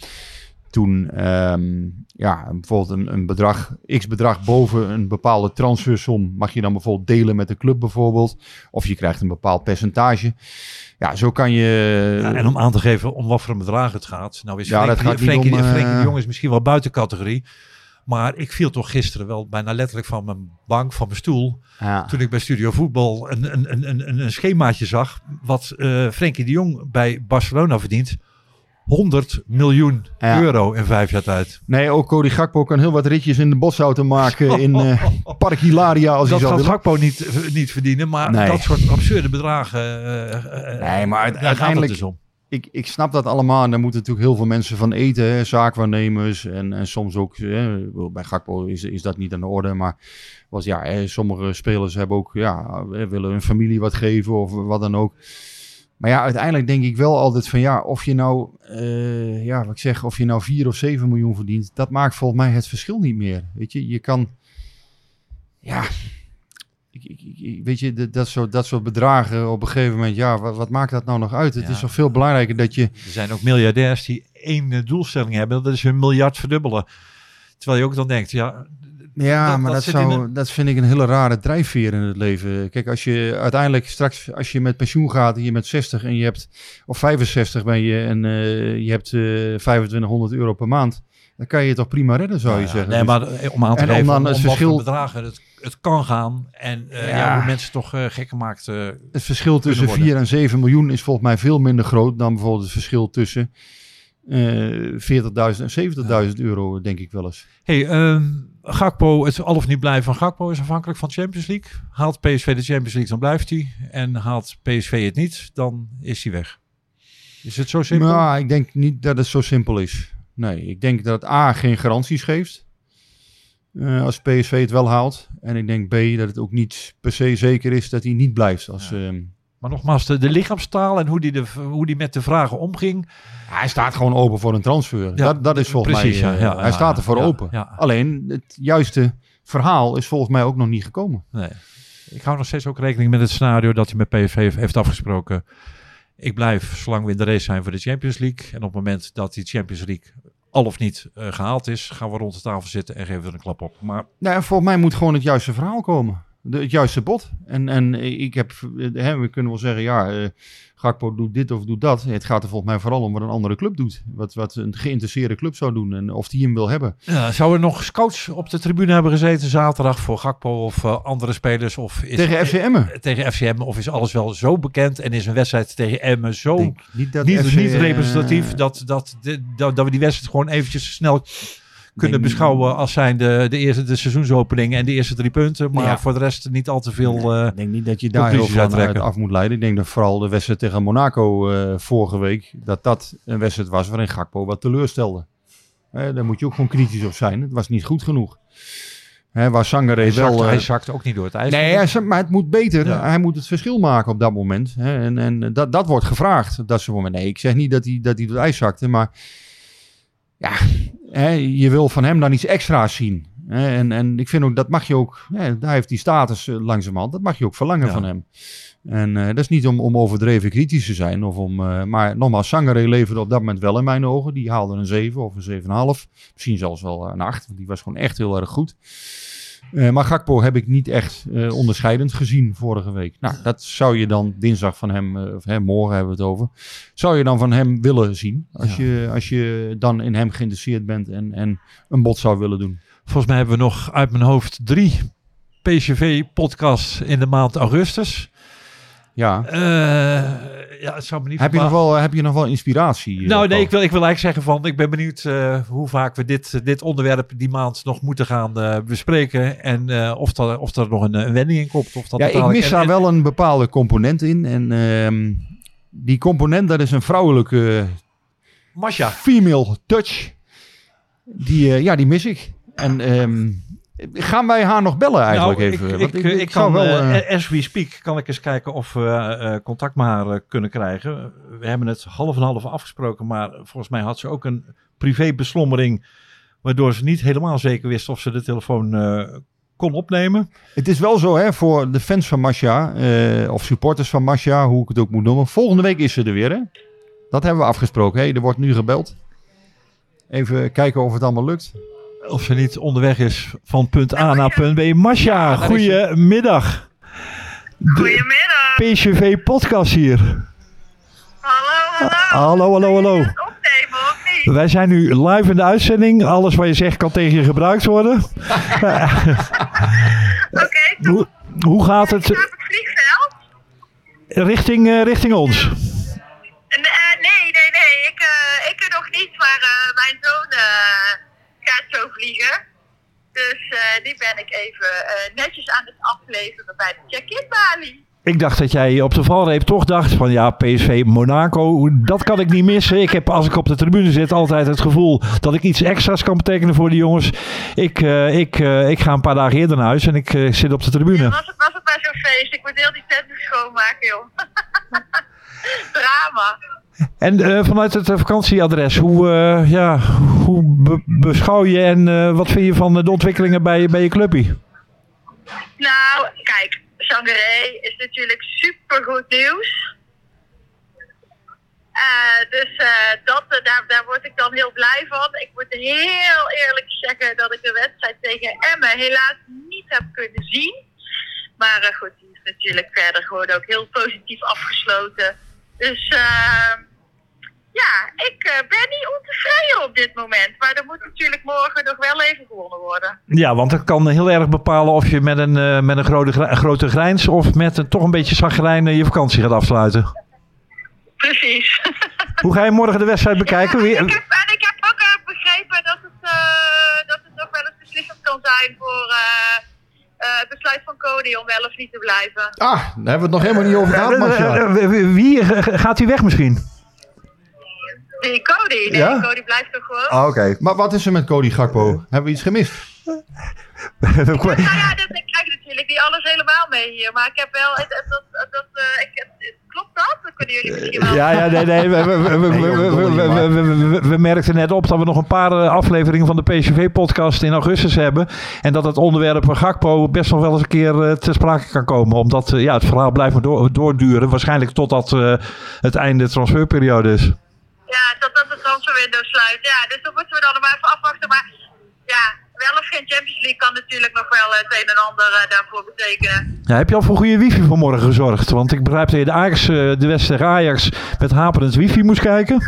toen ehm, ja, bijvoorbeeld een, een bedrag, x bedrag boven een bepaalde transfersom, mag je dan bijvoorbeeld delen met de club bijvoorbeeld. Of je krijgt een bepaald percentage. Ja, zo kan je... Ja, en om aan te geven om wat voor een bedrag het gaat. Nou is Ja, Frenkie, dat gaat niet Frenkie, om, Frenkie de Jong is misschien wel buiten categorie. Maar ik viel toch gisteren wel bijna letterlijk van mijn bank, van mijn stoel. ja. Toen ik bij Studio Voetbal een, een, een, een, een- schemaatje zag. Wat eh Frenkie de Jong bij Barcelona verdient. 100 miljoen Ja. euro in vijf jaar tijd. Nee, ook Cody Gakpo kan heel wat ritjes in de bosauto maken in eh, Park Hilaria als hij Dat zou willen. Gakpo niet, eh, niet verdienen. Maar Nee. dat soort absurde bedragen. eh, Nee, maar gaat het uiteindelijk- dus om. Ik, ik snap dat allemaal. En daar moeten natuurlijk heel veel mensen van eten. Hè? Zaakwaarnemers. En, en soms ook. Hè, bij Gakpo is, is dat niet aan de orde. Maar was, ja, hè, sommige spelers hebben ook. Ja, willen hun familie wat geven. Of wat dan ook. Maar ja, uiteindelijk denk ik wel altijd van ja, of je nou, eh, ja, wat ik zeg, of je nou 4 of 7 miljoen verdient, dat maakt volgens mij het verschil niet meer. Weet je, je kan, ja, ik, ik, ik- weet je, dat, dat, soort, dat soort bedragen op een gegeven moment, ja, wat, wat maakt dat nou nog uit? Het Ja. is toch veel belangrijker dat je, Er zijn ook miljardairs die één doelstelling hebben. Dat is hun miljard verdubbelen. Terwijl je ook dan denkt, ja, Ja, Dat- maar dat dat, zou, dat vind ik een hele rare drijfveer in het leven. Kijk, als je uiteindelijk straks, als je met pensioen gaat en je bent 60 en je hebt, of 65 ben je en eh, je hebt eh 2500 euro per maand, dan kan je het toch prima redden, zou je ja, zeggen. Nee, Dus- maar om aan te En om geven dan om, het verschil- bedragen het, het kan gaan. En eh, ja. Ja. hoe mensen toch eh, gek gemaakt. eh, het verschil tussen worden. 4 en 7 miljoen is volgens mij veel minder groot dan bijvoorbeeld het verschil tussen eh 40.000 en 70.000 euro, denk ik wel eens. hey, ehm, Gakpo, het al of niet blijven van Gakpo is afhankelijk van Champions League. Haalt PSV de Champions League, dan blijft hij. En haalt PSV het niet, dan is hij weg. Is het zo simpel? Maar ik denk niet dat het zo simpel is. Nee, ik denk dat A geen garanties geeft. Eh, als PSV het wel haalt. En ik denk B dat het ook niet per se zeker is dat hij niet blijft. Als, ehm, Maar nogmaals, de, de lichaamstaal en hoe die, de, hoe die met de vragen omging. hij staat gewoon open voor een transfer. dat, dat is volgens precies, mij. ja, eh, ja, hij ja, staat er voor ja, open. ja. Alleen het juiste verhaal is volgens mij ook nog niet gekomen. Nee. Ik hou nog steeds ook rekening met het scenario dat hij met PSV heeft, heeft afgesproken. Ik blijf zolang we in de race zijn voor de Champions League. En op het moment dat die Champions League al of niet eh, gehaald is, gaan we rond de tafel zitten en geven we er een klap op. Maar Nou, volgens mij moet gewoon het juiste verhaal komen. De, het juiste bod. En, en ik heb, eh, hè, we kunnen wel zeggen, ja, eh Gakpo doet dit of doet dat. Het gaat er volgens mij vooral om wat een andere club doet. Wat, wat een geïnteresseerde club zou doen en of die hem wil hebben. Ja, zou er nog scouts op de tribune hebben gezeten zaterdag voor Gakpo of eh, andere spelers? Of is, Tegen FC Emmen. eh, tegen FCM? Of is alles wel zo bekend en is een wedstrijd tegen Emmen zo Denk niet dat niet, FC, niet eh, representatief dat, dat, de- dat, dat we die wedstrijd gewoon eventjes snel kunnen beschouwen als zijn de, de eerste de seizoensopening en de eerste drie punten. Maar Ja. voor de rest niet al te veel. eh, Ik denk niet dat je daar heel veel uit af moet leiden. Ik denk dat vooral de wedstrijd tegen Monaco eh, vorige week, dat dat een wedstrijd was waarin Gakpo wat teleurstelde. Eh, daar moet je ook gewoon kritisch op zijn. Het was niet goed genoeg. Hè, waar Sangare hij, wel... zakt, eh, hij zakt ook niet door het ijs. Nee, hij maar het moet beter. Ja. Hij moet het verschil maken op dat moment. Hè? En, en dat, dat wordt gevraagd op dat soort moment. Nee, ik zeg niet dat hij, dat hij door het ijs zakte, maar ja, hè, je wil van hem dan iets extra's zien. Hè? En, en ik vind ook, dat mag je ook, hè, daar heeft die status eh, langzamerhand, dat mag je ook verlangen Ja. van hem. En eh, dat is niet om, om overdreven kritisch te zijn, of om, eh, maar nogmaals, Sangare leverde op dat moment wel in mijn ogen. Die haalde een 7 of een 7,5. Misschien zelfs wel een 8, want die was gewoon echt heel erg goed. Eh, maar Gakpo heb ik niet echt eh, onderscheidend gezien vorige week. Nou, dat zou je dan dinsdag van hem, eh, of hè, morgen hebben we het over, zou je dan van hem willen zien. Als, Ja. je, als je dan in hem geïnteresseerd bent en, en een bod zou willen doen. Volgens mij hebben we nog uit mijn hoofd drie PCV-podcasts in de maand augustus. Ja. Eh, ja, het zou me niet Heb je, nog wel, heb je nog wel inspiratie? eh, Nou, nee, ik wil, ik wil eigenlijk zeggen van, ik ben benieuwd eh, hoe vaak we dit, dit onderwerp die maand nog moeten gaan bespreken. En of, er, of er nog een, een wending in komt. Of dat Ja, ik mis en- daar en- wel een bepaalde component in. En ehm, die component, dat is een vrouwelijke Masha. female touch. Die, ja, die mis ik. En ehm, gaan wij haar nog bellen eigenlijk nou, even? Ik, ik, ik, zou kan, wel, eh, eh, as we speak, kan ik eens kijken of we eh, contact met haar eh, kunnen krijgen. We hebben het half en half afgesproken, maar volgens mij had ze ook een privébeslommering, waardoor ze niet helemaal zeker wist of ze de telefoon eh, kon opnemen. Het is wel zo hè, voor de fans van Masha, eh, of supporters van Masha, hoe ik het ook moet noemen. Volgende week is ze er weer hè. Dat hebben we afgesproken. Hey, er wordt nu gebeld. Even kijken of het allemaal lukt. Of ze niet onderweg is van punt A naar punt B. Masha, goedemiddag. Goedemiddag. PCV podcast hier. Hallo, hallo. Hallo, hallo, hallo. Niet? Wij zijn nu live in de uitzending. Alles wat je zegt kan tegen je gebruikt worden. Oké, top. Hoe, hoe gaat het het vliegveld? richting, eh, richting ons? Nee, eh, nee, nee, nee. Ik, eh, ik nog niet, maar eh, mijn zoon eh, zo vliegen. Dus eh, die ben ik even eh, netjes aan het afleveren bij de check-in balie. Ik dacht dat jij op de valreep toch dacht van ja, PSV Monaco, dat kan ik niet missen. Ik heb als ik op de tribune zit altijd het gevoel dat ik iets extra's kan betekenen voor de jongens. Ik, eh, ik, ik ga een paar dagen eerder naar huis en ik zit op de tribune. Was het, was het maar zo'n feest? Ik moet heel die tent schoonmaken, joh. Drama. En eh, vanuit het eh, vakantieadres, hoe, eh, ja, hoe be- beschouw je en wat vind je van de ontwikkelingen bij, bij je clubje? Nou, kijk, Sangaré is natuurlijk supergoed nieuws. Dus dat, daar, daar word ik dan heel blij van. Ik moet heel eerlijk zeggen dat ik de wedstrijd tegen Emmen helaas niet heb kunnen zien. Maar goed, die is natuurlijk verder gewoon ook heel positief afgesloten. Dus eh, ja, ik eh, ben niet ontevreden op dit moment. Maar er moet natuurlijk morgen nog wel even gewonnen worden. Ja, want dat kan heel erg bepalen of je met een, eh, met een grote, grote grijns of met een toch een beetje zagrijn je vakantie gaat afsluiten. Precies. Hoe ga je morgen de wedstrijd bekijken? Ja, en, ik heb, en ik heb ook eh, begrepen dat het, eh, dat het nog wel eens beslissend kan zijn voor eh, eh, het besluit van Cody om wel of niet te blijven. Ah, daar hebben we het nog helemaal niet over gehad, Eh, Marcia. eh, eh, Wie eh, gaat hij weg misschien? Die Cody, nee, Ja? Cody blijft toch gewoon. Ah, oké. Maar wat is er met Cody Gakpo? Hebben we iets gemist? Nou ja, dat, ik krijg natuurlijk niet alles helemaal mee hier, maar ik heb wel, het- het- dat, dat, dat, eh, ik, het- klopt dat? Dat kunnen jullie misschien wel. Ja, ja, nee, nee. We, merkten net op dat we nog een paar eh, afleveringen van de PCV-podcast in augustus hebben. En dat het onderwerp van Gakpo best nog wel eens een keer eh, ter sprake kan komen. Omdat ja, het verhaal blijft maar door, doorduren. Waarschijnlijk totdat eh, het einde transferperiode is. Ja, dat dat de transferwindow sluit. Ja, dus dat moeten we dan nog maar even afwachten. Maar ja, wel of geen Champions League kan natuurlijk nog wel het een en ander eh, daarvoor betekenen. Ja, heb je al voor goede wifi vanmorgen gezorgd? Want ik begrijp dat je de, Ajax, eh, de wedstrijd Ajax met haperend wifi moest kijken.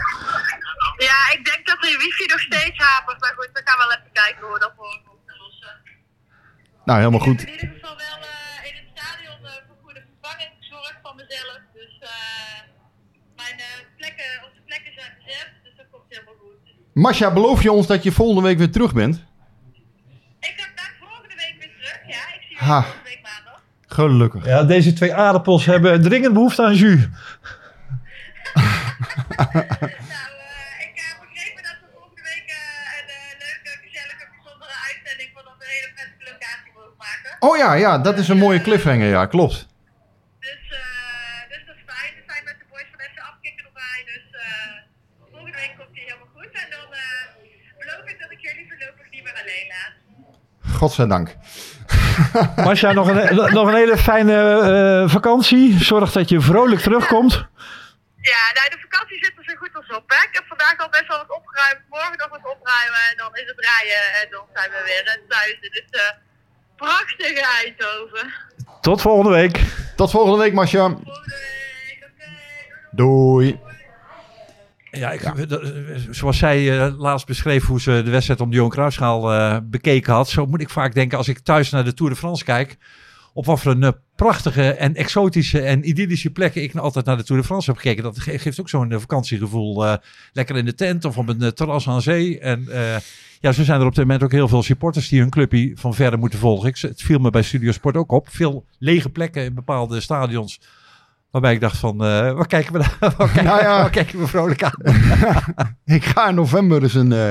Ja, ik denk dat de wifi nog steeds hapert. Maar goed, we gaan wel even kijken hoe we dat morgen oplossen. Nou, helemaal goed. In ieder geval wel eh, in het stadion eh, voor goede vervanging gezorgd van mezelf. Dus eh, mijn eh, plekken, onze plekken zijn bezet. Dus dat komt helemaal goed. Masha, beloof je ons dat je volgende week weer terug bent? Ik ben daar volgende week weer terug. Ja, ik zie Ha. jullie volgende week maandag. Gelukkig. Ja, deze twee aardappels hebben dringend behoefte aan jus. Nou, eh, ik heb begrepen dat we volgende week eh, een eh, leuke, gezellige, bijzondere uitzending van een hele prettige locatie mogen maken. Oh ja, ja, dat is een mooie cliffhanger, ja, klopt. Dus, eh, dus dat is fijn. We zijn met de boys van FC Afkikken erbij. Dus eh, volgende week komt hij helemaal goed. En dan eh, beloof ik dat ik jullie voorlopig niet meer alleen laat. Godzijdank. Masja, nog een, nog een hele fijne eh, vakantie. Zorg dat je vrolijk terugkomt. Ja, nou, de vakantie zit er zo goed als op. Hè? Ik heb vandaag al best wel wat opgeruimd. Morgen nog wat opruimen. En dan is het rijden. En dan zijn we weer thuis. Dus eh prachtige Eindhoven. Tot volgende week. Tot volgende week, Masha. Volgende week. Oké. Doei. Ja, ik, dat- zoals zij eh, laatst beschreef hoe ze de wedstrijd om de Johan Cruijffschaal eh bekeken had. Zo moet ik vaak denken als ik thuis naar de Tour de France kijk. Op wat voor een eh, prachtige en exotische en idyllische plekken ik altijd naar de Tour de France heb gekeken. Dat ge- geeft ook zo'n vakantiegevoel. lekker in de tent of op een terras aan zee. En ja, zo zijn er op dit moment ook heel veel supporters die hun clubje van verder moeten volgen. Ik, het viel me bij Studio Sport ook op. Veel lege plekken in bepaalde stadions. Waarbij ik dacht van, eh waar, kijken we, naar- waar, kijken, Nou ja. waar kijken we vrolijk aan? Ik ga in november eens een, eh,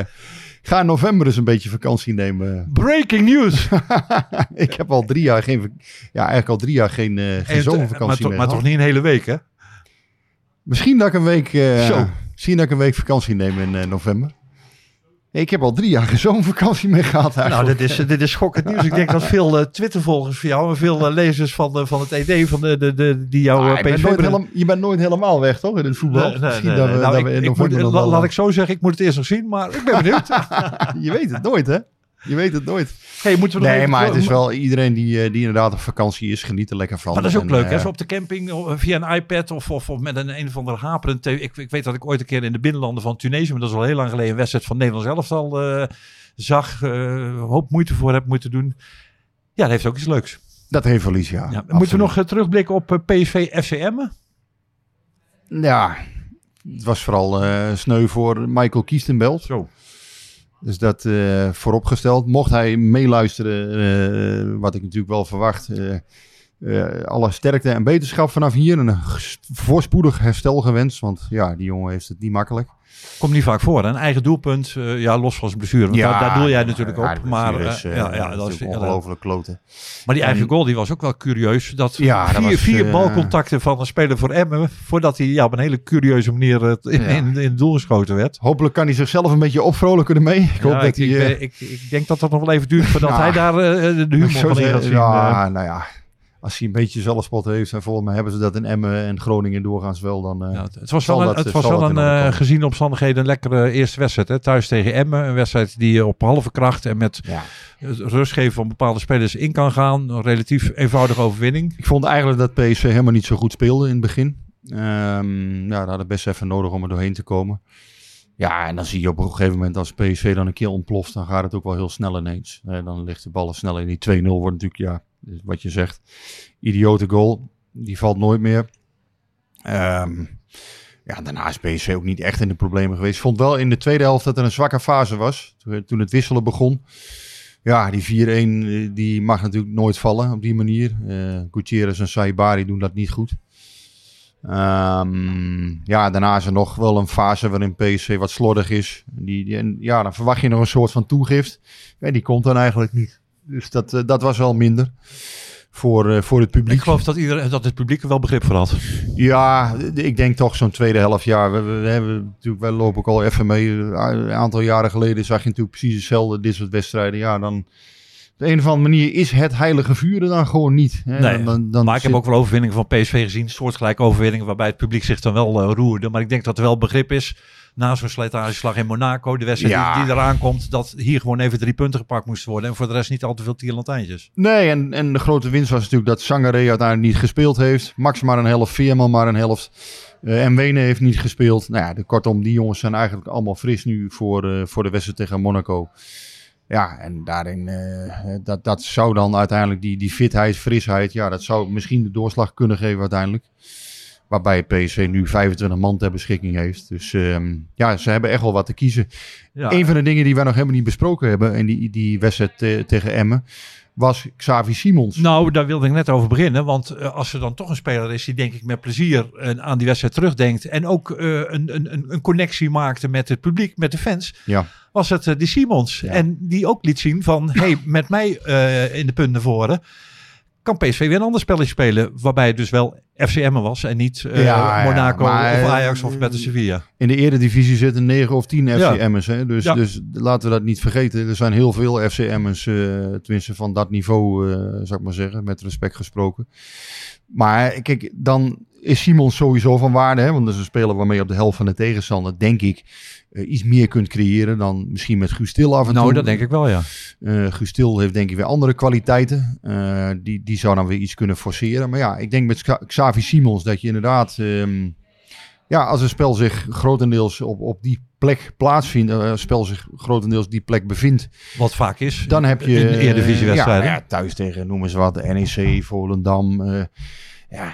ga in november eens een beetje vakantie nemen. Breaking news! ik heb al drie jaar geen, ja, eigenlijk al drie jaar geen, eh, geen zomervakantie maar, meer maar toch niet een hele week, hè? Misschien dat ik een week, eh, Zo. misschien dat ik een week vakantie neem in eh, november. Ik heb al drie jaar geen zomervakantie meer gehad Nou, dit is, dit is schokkend nieuws. Ik denk dat veel eh, Twitter-volgers van jou en veel eh, lezers van, eh, van het ED, van de, de, de, die jou Ah, je, bent helemaal, je bent nooit helemaal weg, toch? In het voetbal. Nee, nee, Misschien nee, dat we, Nou, ik- ik moet- la- laat ik zo zeggen, ik moet het eerst nog zien, maar ik ben benieuwd. Je weet het nooit, hè? Je weet het nooit. hey, moeten we nog Nee, even- maar het is wel iedereen die, eh, die inderdaad op vakantie is, geniet er lekker van. Maar dat is ook En, leuk, hè? eh, Zo op de camping eh, via een iPad of, of, of met een een of andere haperend tv. Ik, ik weet dat ik ooit een keer in de binnenlanden van Tunesië, maar dat is al heel lang geleden, een wedstrijd van Nederlands elftal eh zag. eh, een hoop moeite voor heb moeten doen. Ja, dat heeft ook iets leuks. Dat heeft wel iets, ja. Ja. Moeten we nog terugblikken op PSV FCM? Ja, het was vooral eh, sneu voor Michael Kiestenbelt. Zo. Dus dat eh, vooropgesteld. Mocht hij meeluisteren, eh, wat ik natuurlijk wel verwacht. Eh, alle sterkte en beterschap vanaf hier. En een voorspoedig herstel gewenst. Want ja, die jongen heeft het niet makkelijk. Komt niet vaak voor. hè? Een eigen doelpunt, eh, ja, los van zijn blessure. Want daar, daar doel jij natuurlijk ja, op. Maar, is, eh, ja, ja, dat is ongelooflijk kloten. Maar die eigen En- goal die was ook wel curieus. Dat Ja, dat vier, was, vier balcontacten van een speler voor Emmen. Voordat hij ja, op een hele curieuze manier in, Ja. in, in het doel geschoten werd. Hopelijk kan hij zichzelf een beetje opvrolijken ermee. Ik hoop Ja, dat ik, hij... ik, ik, ik denk dat dat nog wel even duurt voordat Ja. hij daar de humor van in gaat zien. Ja, nou ja. Als hij een beetje zelfspot heeft, en volgens mij hebben ze dat in Emmen en Groningen doorgaans wel, dan... eh, Ja, het- was wel een, dat- het was wel een eh, komen. gezien de omstandigheden een lekkere eerste wedstrijd. Hè? Thuis tegen Emmen. Een wedstrijd die je op halve kracht en met ja. het rust geven van bepaalde spelers in kan gaan. Een relatief eenvoudige overwinning. Ik vond eigenlijk dat PSV helemaal niet zo goed speelde in het begin. Ehm ja, dat hadden best even nodig om er doorheen te komen. Ja, en dan zie je op een gegeven moment als PSV dan een keer ontploft, dan gaat het ook wel heel snel ineens. Eh, dan ligt de bal snel in. Die 2-0 wordt natuurlijk, ja, dus wat je zegt, idiote goal. Die valt nooit meer. Ehm, ja, daarna is PSV ook niet echt in de problemen geweest. Vond wel in de tweede helft dat er een zwakke fase was. Toen, het wisselen begon. Ja, die 4-1 eh, die mag natuurlijk nooit vallen op die manier. Eh Gutierrez en Saibari doen dat niet goed. Ehm, ja, daarna is er nog wel een fase waarin PSV wat slordig is. Die, en ja, dan verwacht je nog een soort van toegift. En die komt dan eigenlijk niet. Dus dat, eh, dat was wel minder voor, eh, voor het publiek. Ik geloof dat, iedereen, dat het publiek er wel begrip voor had. Ja, ik denk toch zo'n tweede helft jaar. We, hebben natuurlijk, wij lopen ook al even mee. Een aantal jaren geleden zag je natuurlijk precies hetzelfde, dit soort wedstrijden. Ja, dan de een of andere manier is het heilige vuur er dan gewoon niet. Hè? Nee, dan, dan, dan maar ik heb ook wel overwinningen van PSV gezien. Soortgelijke overwinningen waarbij het publiek zich dan wel eh, roerde. Maar ik denk dat er wel begrip is na zo'n slijtageslag in Monaco. De wedstrijd Ja. die, die eraan komt. Dat hier gewoon even drie punten gepakt moesten worden. En voor de rest niet al te veel tierlantijntjes. Nee, en, en de grote winst was natuurlijk dat Sangaré uiteindelijk niet gespeeld heeft. Max maar een helft, Veerman maar een helft. Eh en Wene heeft niet gespeeld. Nou ja, de, kortom, die jongens zijn eigenlijk allemaal fris nu voor, eh, voor de wedstrijd tegen Monaco. Ja, en daarin, eh, dat, dat zou dan uiteindelijk die, die fitheid, frisheid, ja, dat zou misschien de doorslag kunnen geven uiteindelijk. Waarbij PSV nu 25 man ter beschikking heeft. Dus ehm, ja, ze hebben echt wel wat te kiezen. Ja. Een van de dingen die wij nog helemaal niet besproken hebben in die, die wedstrijd tegen Emmen, was Xavi Simons. Nou, daar wilde ik net over beginnen. Want eh, als er dan toch een speler is die denk ik met plezier eh, aan die wedstrijd terugdenkt. En ook eh, een, een, een- connectie maakte met het publiek, met de fans. Ja. Was het die Simons. Ja. En die ook liet zien van, hey, met mij in de punt naar voren. Kan PSV weer een ander spelletje spelen. Waarbij het dus wel FCM was en niet eh, Ja, ja, Monaco maar, of Ajax of eh, Betis Sevilla. In de eredivisie zitten 9 of 10 Ja. FCM'ers. Hè? Dus, Ja. dus laten we dat niet vergeten. Er zijn heel veel FCM'ers, eh tenminste van dat niveau, eh zou ik maar zeggen, met respect gesproken. Maar kijk, dan is Simons sowieso van waarde. Hè? Want dat is een speler waarmee je op de helft van de tegenstander, denk ik, eh, iets meer kunt creëren dan misschien met Guus Til af en toe. Nou, dat denk ik wel, ja. Eh Guus Til heeft denk ik weer andere kwaliteiten. Eh, die, die zou dan weer iets kunnen forceren. Maar ja, ik denk met Xa- Xavi Simons dat je inderdaad... ehm, ja, als een spel zich grotendeels op, op die plek plaatsvindt... eh, een spel zich grotendeels die plek bevindt... Wat vaak is. dan heb je... In de Eredivisiewedstrijden. Ja, ja, thuis tegen, noemen ze wat, de NEC, Volendam... eh, ja,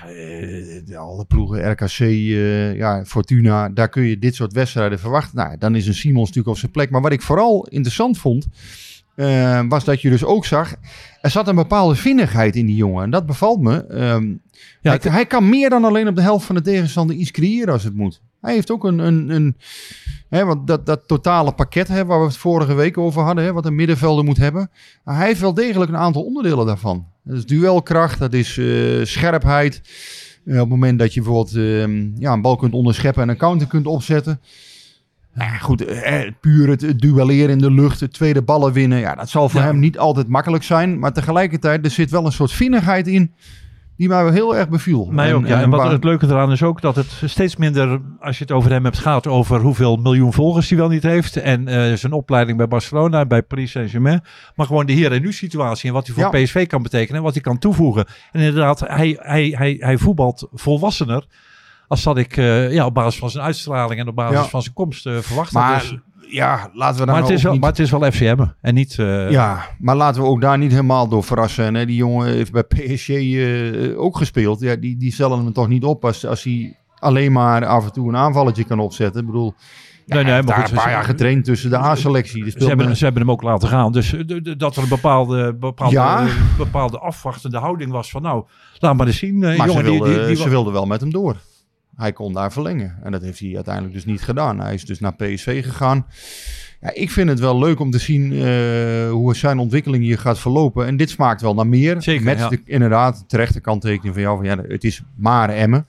de- alle ploegen, RKC, eh, ja, Fortuna, daar kun je dit soort wedstrijden verwachten. Nou, dan is een Simons natuurlijk op zijn plek. Maar wat ik vooral interessant vond, eh, was dat je dus ook zag, er zat een bepaalde vinnigheid in die jongen. En dat bevalt me. Ehm, Ja, hij, kan meer dan alleen op de helft van de tegenstander iets creëren als het moet. Hij heeft ook een, een, een hè, want dat, dat totale pakket hè, waar we het vorige week over hadden, hè, wat een middenvelder moet hebben. Maar hij heeft wel degelijk een aantal onderdelen daarvan. Dat is duelkracht, dat is eh, scherpheid. Eh, op het moment dat je bijvoorbeeld ehm, ja, een bal kunt onderscheppen en een counter kunt opzetten. Nou ja, goed, eh, puur het, duelleren in de lucht, het tweede ballen winnen. Ja, dat zal voor Ja. hem niet altijd makkelijk zijn. Maar tegelijkertijd, er zit wel een soort vinnigheid in die mij wel heel erg beviel. Mij ook, ja. En wat waar- het leuke eraan is ook dat het steeds minder, als je het over hem hebt, gaat over hoeveel miljoen volgers hij wel niet heeft. En eh, zijn opleiding bij Barcelona, bij Paris Saint-Germain. Maar gewoon de hier en nu situatie en wat hij voor Ja. PSV kan betekenen en wat hij kan toevoegen. En inderdaad, hij, hij, hij, hij voetbalt volwassener. Als dat ik eh, ja, op basis van zijn uitstraling en op basis Ja. van zijn komst eh, verwacht had. Dus- ja, laten we daar maar, het nou is wel, niet... maar het is wel FCM en niet... eh, Ja, maar laten we ook daar niet helemaal door verrassen. En, hè, die jongen heeft bij PSG eh, ook gespeeld. Ja, die, die stellen hem toch niet op als, als hij alleen maar af en toe een aanvalletje kan opzetten. Ik bedoel, ja, Nee, nee, maar daar goed, een paar jaar getraind tussen de A-selectie. Ze hebben, ze hebben hem ook laten gaan. Dus eh, dat er een bepaalde, bepaalde, Ja. bepaalde afwachtende houding was van nou, laat maar eens zien. maar jongen, ze die- wilden, die, die, ze wilden wel met hem door. Hij kon daar verlengen. En dat heeft hij uiteindelijk dus niet gedaan. Hij is dus naar PSV gegaan. Ja, ik vind het wel leuk om te zien eh, hoe zijn ontwikkeling hier gaat verlopen. En dit smaakt wel naar meer. Zeker, Met ja. de, inderdaad terechte kanttekening van jou. Van, ja, het is maar Emmen.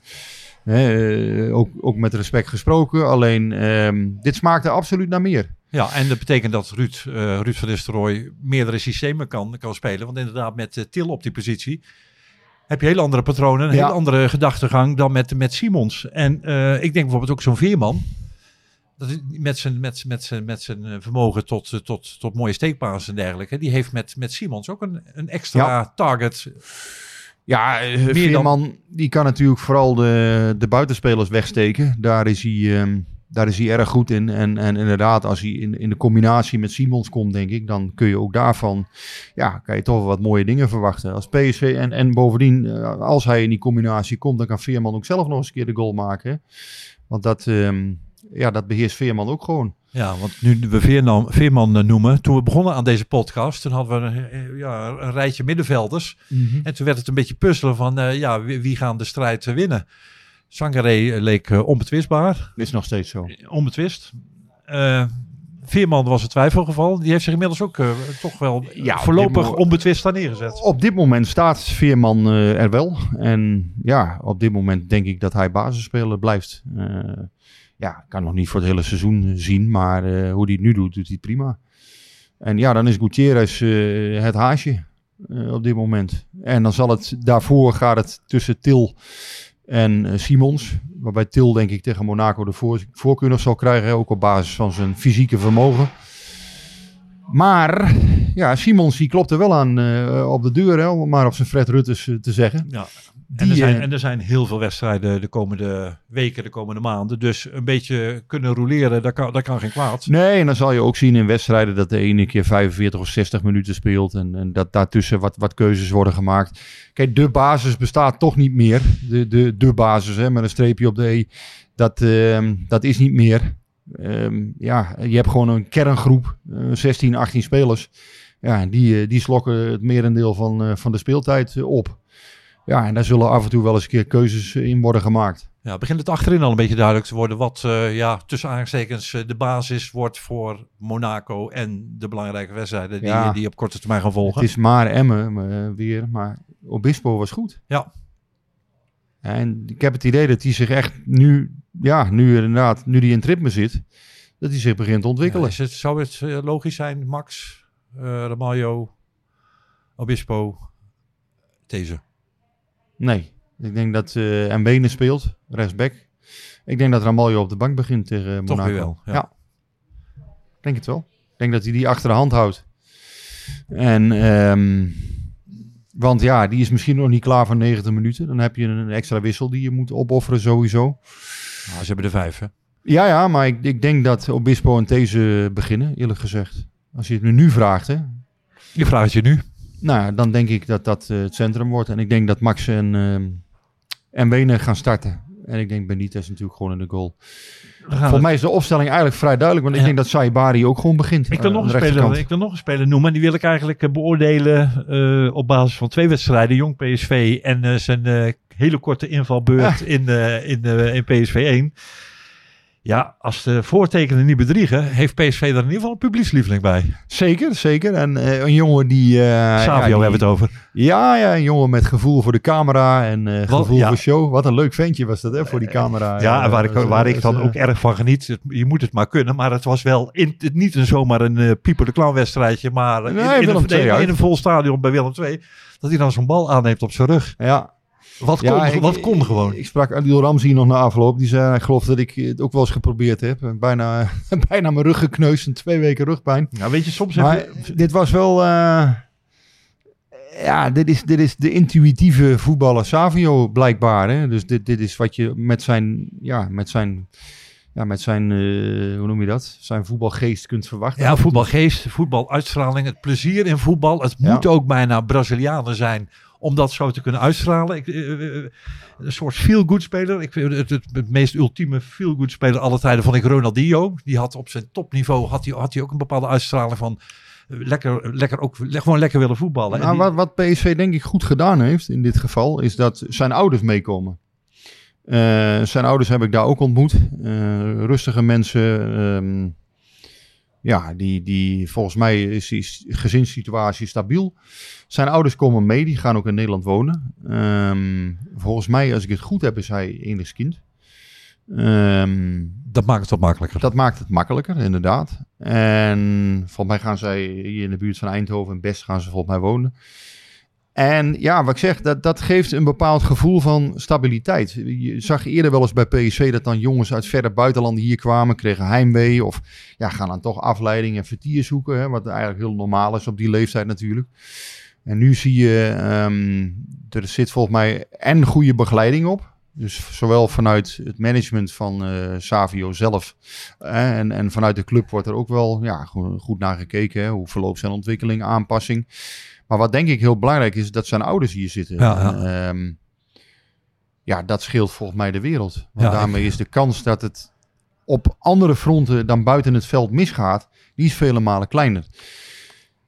Eh, ook, ook met respect gesproken. Alleen, ehm, dit smaakte absoluut naar meer. Ja, en dat betekent dat Ruud, eh, Ruud van Nistelrooy meerdere systemen kan, kan spelen. Want inderdaad, met Til op die positie heb je hele andere patronen, een Ja. hele andere gedachtegang dan met, met Simons. En eh, ik denk bijvoorbeeld ook zo'n Veerman. Dat is met zijn, met, met zijn, met zijn eh, vermogen tot, eh, tot, tot mooie steekpaas en dergelijke. Die heeft met, met Simons ook een, een extra target. Ja, dan- Veerman die kan natuurlijk vooral de, de buitenspelers wegsteken. Daar is hij, ehm, daar is hij erg goed in. En, en inderdaad, als hij in, in de combinatie met Simons komt, denk ik, dan kun je ook daarvan, ja, kan je toch wel wat mooie dingen verwachten. Als PSV en, en bovendien, eh, als hij in die combinatie komt, dan kan Veerman ook zelf nog eens een keer de goal maken. Want dat, ehm, ja, dat beheerst Veerman ook gewoon. Ja, want nu we Veerman, Veerman eh, noemen, toen we begonnen aan deze podcast, toen hadden we een, eh, ja, een rijtje middenvelders. En toen werd het een beetje puzzelen van, ja, wie, wie gaan de strijd winnen? Sangaré leek eh, onbetwistbaar, Is nog steeds zo. onbetwist. Eh Veerman was het twijfelgeval. Die heeft zich inmiddels ook eh, toch wel Ja, voorlopig onbetwist daar neergezet. Op dit moment staat Veerman eh, er wel. En ja, op dit moment denk ik dat hij basisspeler blijft. Eh, ja, kan nog niet voor het hele seizoen eh, zien, maar eh, hoe hij het nu doet, doet hij prima. En ja, dan is Gutierrez eh, het haasje eh, op dit moment. En dan zal het, daarvoor gaat het tussen Til en eh, Simons. Waarbij Til denk ik tegen Monaco de voor, voorkeur nog zal krijgen, ook op basis van zijn fysieke vermogen. Maar ja, Simons die klopt er wel aan eh, op de deur, hè, om maar op zijn Fred Ruttes eh, te zeggen. Ja. En, er zijn, eh, en er zijn heel veel wedstrijden de komende weken, de komende maanden. Dus een beetje kunnen roleren, dat kan, dat kan geen kwaad. Nee, en dan zal je ook zien in wedstrijden dat de ene keer 45 of 60 minuten speelt. En, en dat daartussen wat, wat keuzes worden gemaakt. Kijk, de basis bestaat toch niet meer. De, de, de basis, hè, met een streepje op de E. Dat, ehm, dat is niet meer. Ehm, ja, je hebt gewoon een kerngroep, eh, 16, 18 spelers. Ja, die, eh, die slokken het merendeel van, eh, van de speeltijd eh, op. Ja, en daar zullen af en toe wel eens een keer keuzes eh, in worden gemaakt. Ja, begint het achterin al een beetje duidelijk te worden wat eh, ja, tussen aanstekens de basis wordt voor Monaco en de belangrijke wedstrijden die, Ja. die op korte termijn gaan volgen. Het is maar Emmen eh, weer, maar Obispo was goed. Ja. En ik heb het idee dat hij zich echt nu, ja, nu inderdaad, nu hij in het ritme zit, dat hij zich begint te ontwikkelen. Ja, is het, zou het eh, logisch zijn, Max, eh Ramaljo, Obispo, deze? Nee, ik denk dat uh, Mbene speelt, rechtsback. Ik denk dat Ramaljo op de bank begint tegen Monaco. Toch weer wel, ja. Ik denk het wel. Ik denk dat hij die achter de hand houdt. En, ehm, want ja, die is misschien nog niet klaar voor 90 minuten. Dan heb je een extra wissel die je moet opofferen sowieso. Nou, ze hebben er vijf, hè? Ja, ja, maar ik, ik denk dat Obispo en deze beginnen, eerlijk gezegd. Als je het me nu vraagt, hè. Je vraagt het je nu. Nou, dan denk ik dat dat eh, het centrum wordt. En ik denk dat Max en, ehm en Wenen gaan starten. En ik denk Benitez natuurlijk gewoon in de goal. Volgens mij is de opstelling eigenlijk vrij duidelijk. Want ik denk dat Saibari ook gewoon begint. Ik wil, eh, nog een speler, ik wil nog een speler noemen. En die wil ik eigenlijk eh, beoordelen eh, op basis van twee wedstrijden. Jong PSV en eh, zijn eh, hele korte invalbeurt in, eh, in, eh, in PSV 1. Ja, als de voortekenen niet bedriegen, heeft PSV er in ieder geval een publiekslieveling bij. Zeker, zeker. En eh, een jongen die... ja, Savio die- hebben we het over. Ja, ja, een jongen met gevoel voor de camera en eh, Wat- gevoel ja. voor show. Wat een leuk ventje was dat, hè, voor die camera. Ja, waar ik, waar ik dan ook erg van geniet. Je moet het maar kunnen. Maar het was wel in, het- niet een, zomaar een Pieper de Clown wedstrijdje. Maar in, Nee, in, Willem een, in een vol stadion bij Willem II. Dat hij dan zo'n bal aanneemt op zijn rug. Ja, Wat kon, Ja, ik- wat kon gewoon. Ik sprak Adil Ramzi nog na afloop. Die zei, ik geloof dat ik het ook wel eens geprobeerd heb. Bijna, bijna mijn rug gekneusd en twee weken rugpijn. Nou, weet je, soms Maar heb dit was wel... eh, ja, dit is, dit is de intuïtieve voetballer Savio blijkbaar. Hè? Dus dit, dit is wat je met zijn... Ja, met zijn... Ja, met zijn, eh, hoe noem je dat? Zijn voetbalgeest kunt verwachten. Ja, voetbalgeest, voetbaluitstraling, het plezier in voetbal. Het Ja. moet ook bijna Brazilianen zijn om dat zo te kunnen uitstralen. Ik, eh, eh, een soort feel-good speler. Ik, vind het, het, het meest ultieme feel-good speler alle tijden vond ik Ronaldinho. Die had op zijn topniveau had hij, had hij ook een bepaalde uitstraling van eh, lekker, lekker ook, gewoon lekker willen voetballen. En Nou, die- wat, wat PSV denk ik goed gedaan heeft in dit geval, is dat zijn ouders meekomen. Eh, zijn ouders heb ik daar ook ontmoet. Eh, rustige mensen. ehm, ja, die, die volgens mij is die gezinssituatie stabiel. Zijn ouders komen mee, die gaan ook in Nederland wonen. Ehm, volgens mij, als ik het goed heb, is hij enigskind. Ehm dat maakt het wat makkelijker. dat maakt het makkelijker, inderdaad. En volgens mij gaan zij hier in de buurt van Eindhoven en Best gaan ze volgens mij wonen. En ja, wat ik zeg, dat, dat geeft een bepaald gevoel van stabiliteit. Je zag eerder wel eens bij PSV dat dan jongens uit verre buitenlanden hier kwamen, kregen heimwee of ja, gaan dan toch afleiding en vertier zoeken. Hè, wat eigenlijk heel normaal is op die leeftijd natuurlijk. En nu zie je, ehm, er zit volgens mij en goede begeleiding op. Dus zowel vanuit het management van eh, Savio zelf en, en vanuit de club wordt er ook wel ja, goed, goed naar gekeken. Hè, hoe verloopt zijn ontwikkeling, aanpassing. Maar wat denk ik heel belangrijk is, dat zijn ouders hier zitten. Ja, ja. En, ehm, ja, dat scheelt volgens mij de wereld. Want Ja, daarmee is de kans dat het op andere fronten dan buiten het veld misgaat, die is vele malen kleiner.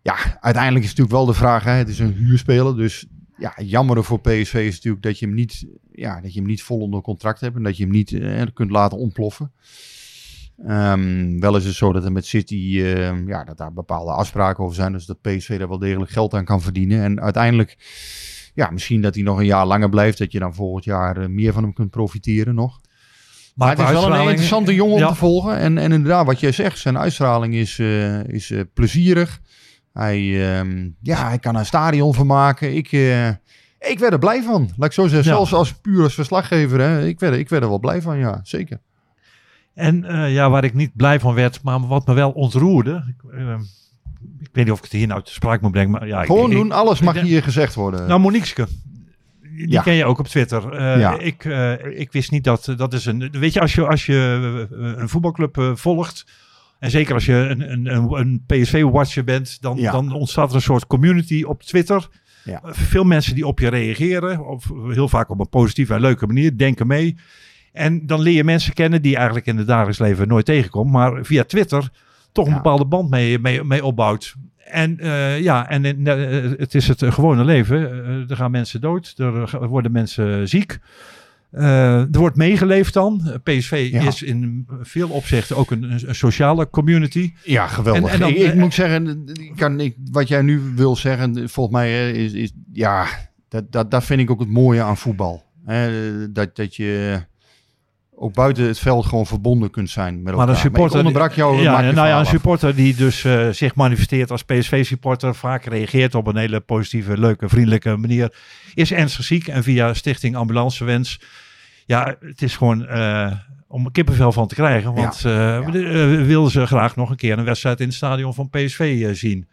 Ja, uiteindelijk is natuurlijk wel de vraag, hè, het is een huurspeler, dus ja, jammer voor PSV is natuurlijk dat je hem niet, ja, dat je hem niet vol onder contract hebt en dat je hem niet eh, kunt laten ontploffen. Ehm, wel is het zo dat er met City, eh, ja, dat daar bepaalde afspraken over zijn, dus dat PSV daar wel degelijk geld aan kan verdienen. En uiteindelijk, ja, misschien dat hij nog een jaar langer blijft, dat je dan volgend jaar eh, meer van hem kunt profiteren nog. Maar het is wel een interessante jongen om ja. te volgen. En, en inderdaad, wat jij zegt, zijn uitstraling is, eh, is eh, plezierig. Hij, ehm, ja, hij kan een stadion van maken. Ik, ik werd er blij van. Laat ik zo zeggen, Ja. zelfs als puur als verslaggever. Hè, ik, werd, er- ik werd er wel blij van, ja, zeker. En eh, ja, waar ik niet blij van werd, maar wat me wel ontroerde. Ik, eh, ik weet niet of ik het hier nou te sprake moet brengen. Maar ja, Gewoon ik- doen, alles mag denk- hier gezegd worden. Nou, Moniqueske. Die Ja. ken je ook op Twitter. Eh, Ja. ik, ik wist niet dat dat is een. Weet je, als je, als je een voetbalclub volgt. En zeker als je een, een, een, PSV-watcher bent, dan, Ja. dan ontstaat er een soort community op Twitter. Ja. Veel mensen die op je reageren, of heel vaak op een positieve en leuke manier, denken mee. En dan leer je mensen kennen die je eigenlijk in het dagelijks leven nooit tegenkomt, maar via Twitter toch een Ja. bepaalde band mee, mee, mee opbouwt. En eh, ja, en eh, het is het gewone leven. Eh, er gaan mensen dood, er worden mensen ziek. Er wordt meegeleefd dan. PSV Ja. is in veel opzichten ook een, sociale community. Ja, geweldig. En- en dan- ik, ik moet zeggen, ik kan, ik, wat jij nu wil zeggen, volgens mij is, is ja, dat, dat, dat vind ik ook het mooie aan voetbal. Hè, dat, dat je ook buiten het veld gewoon verbonden kunt zijn met Maar elkaar. een supporter, onderbrak jou, ja, nou ja, een af. supporter die dus eh, zich manifesteert als PSV-supporter, vaak reageert op een hele positieve, leuke, vriendelijke manier, is ernstig ziek en via Stichting Ambulancewens, ja, het is gewoon eh, om kippenvel van te krijgen, want eh, we- eh, wilden ze graag nog een keer een wedstrijd in het stadion van PSV zien.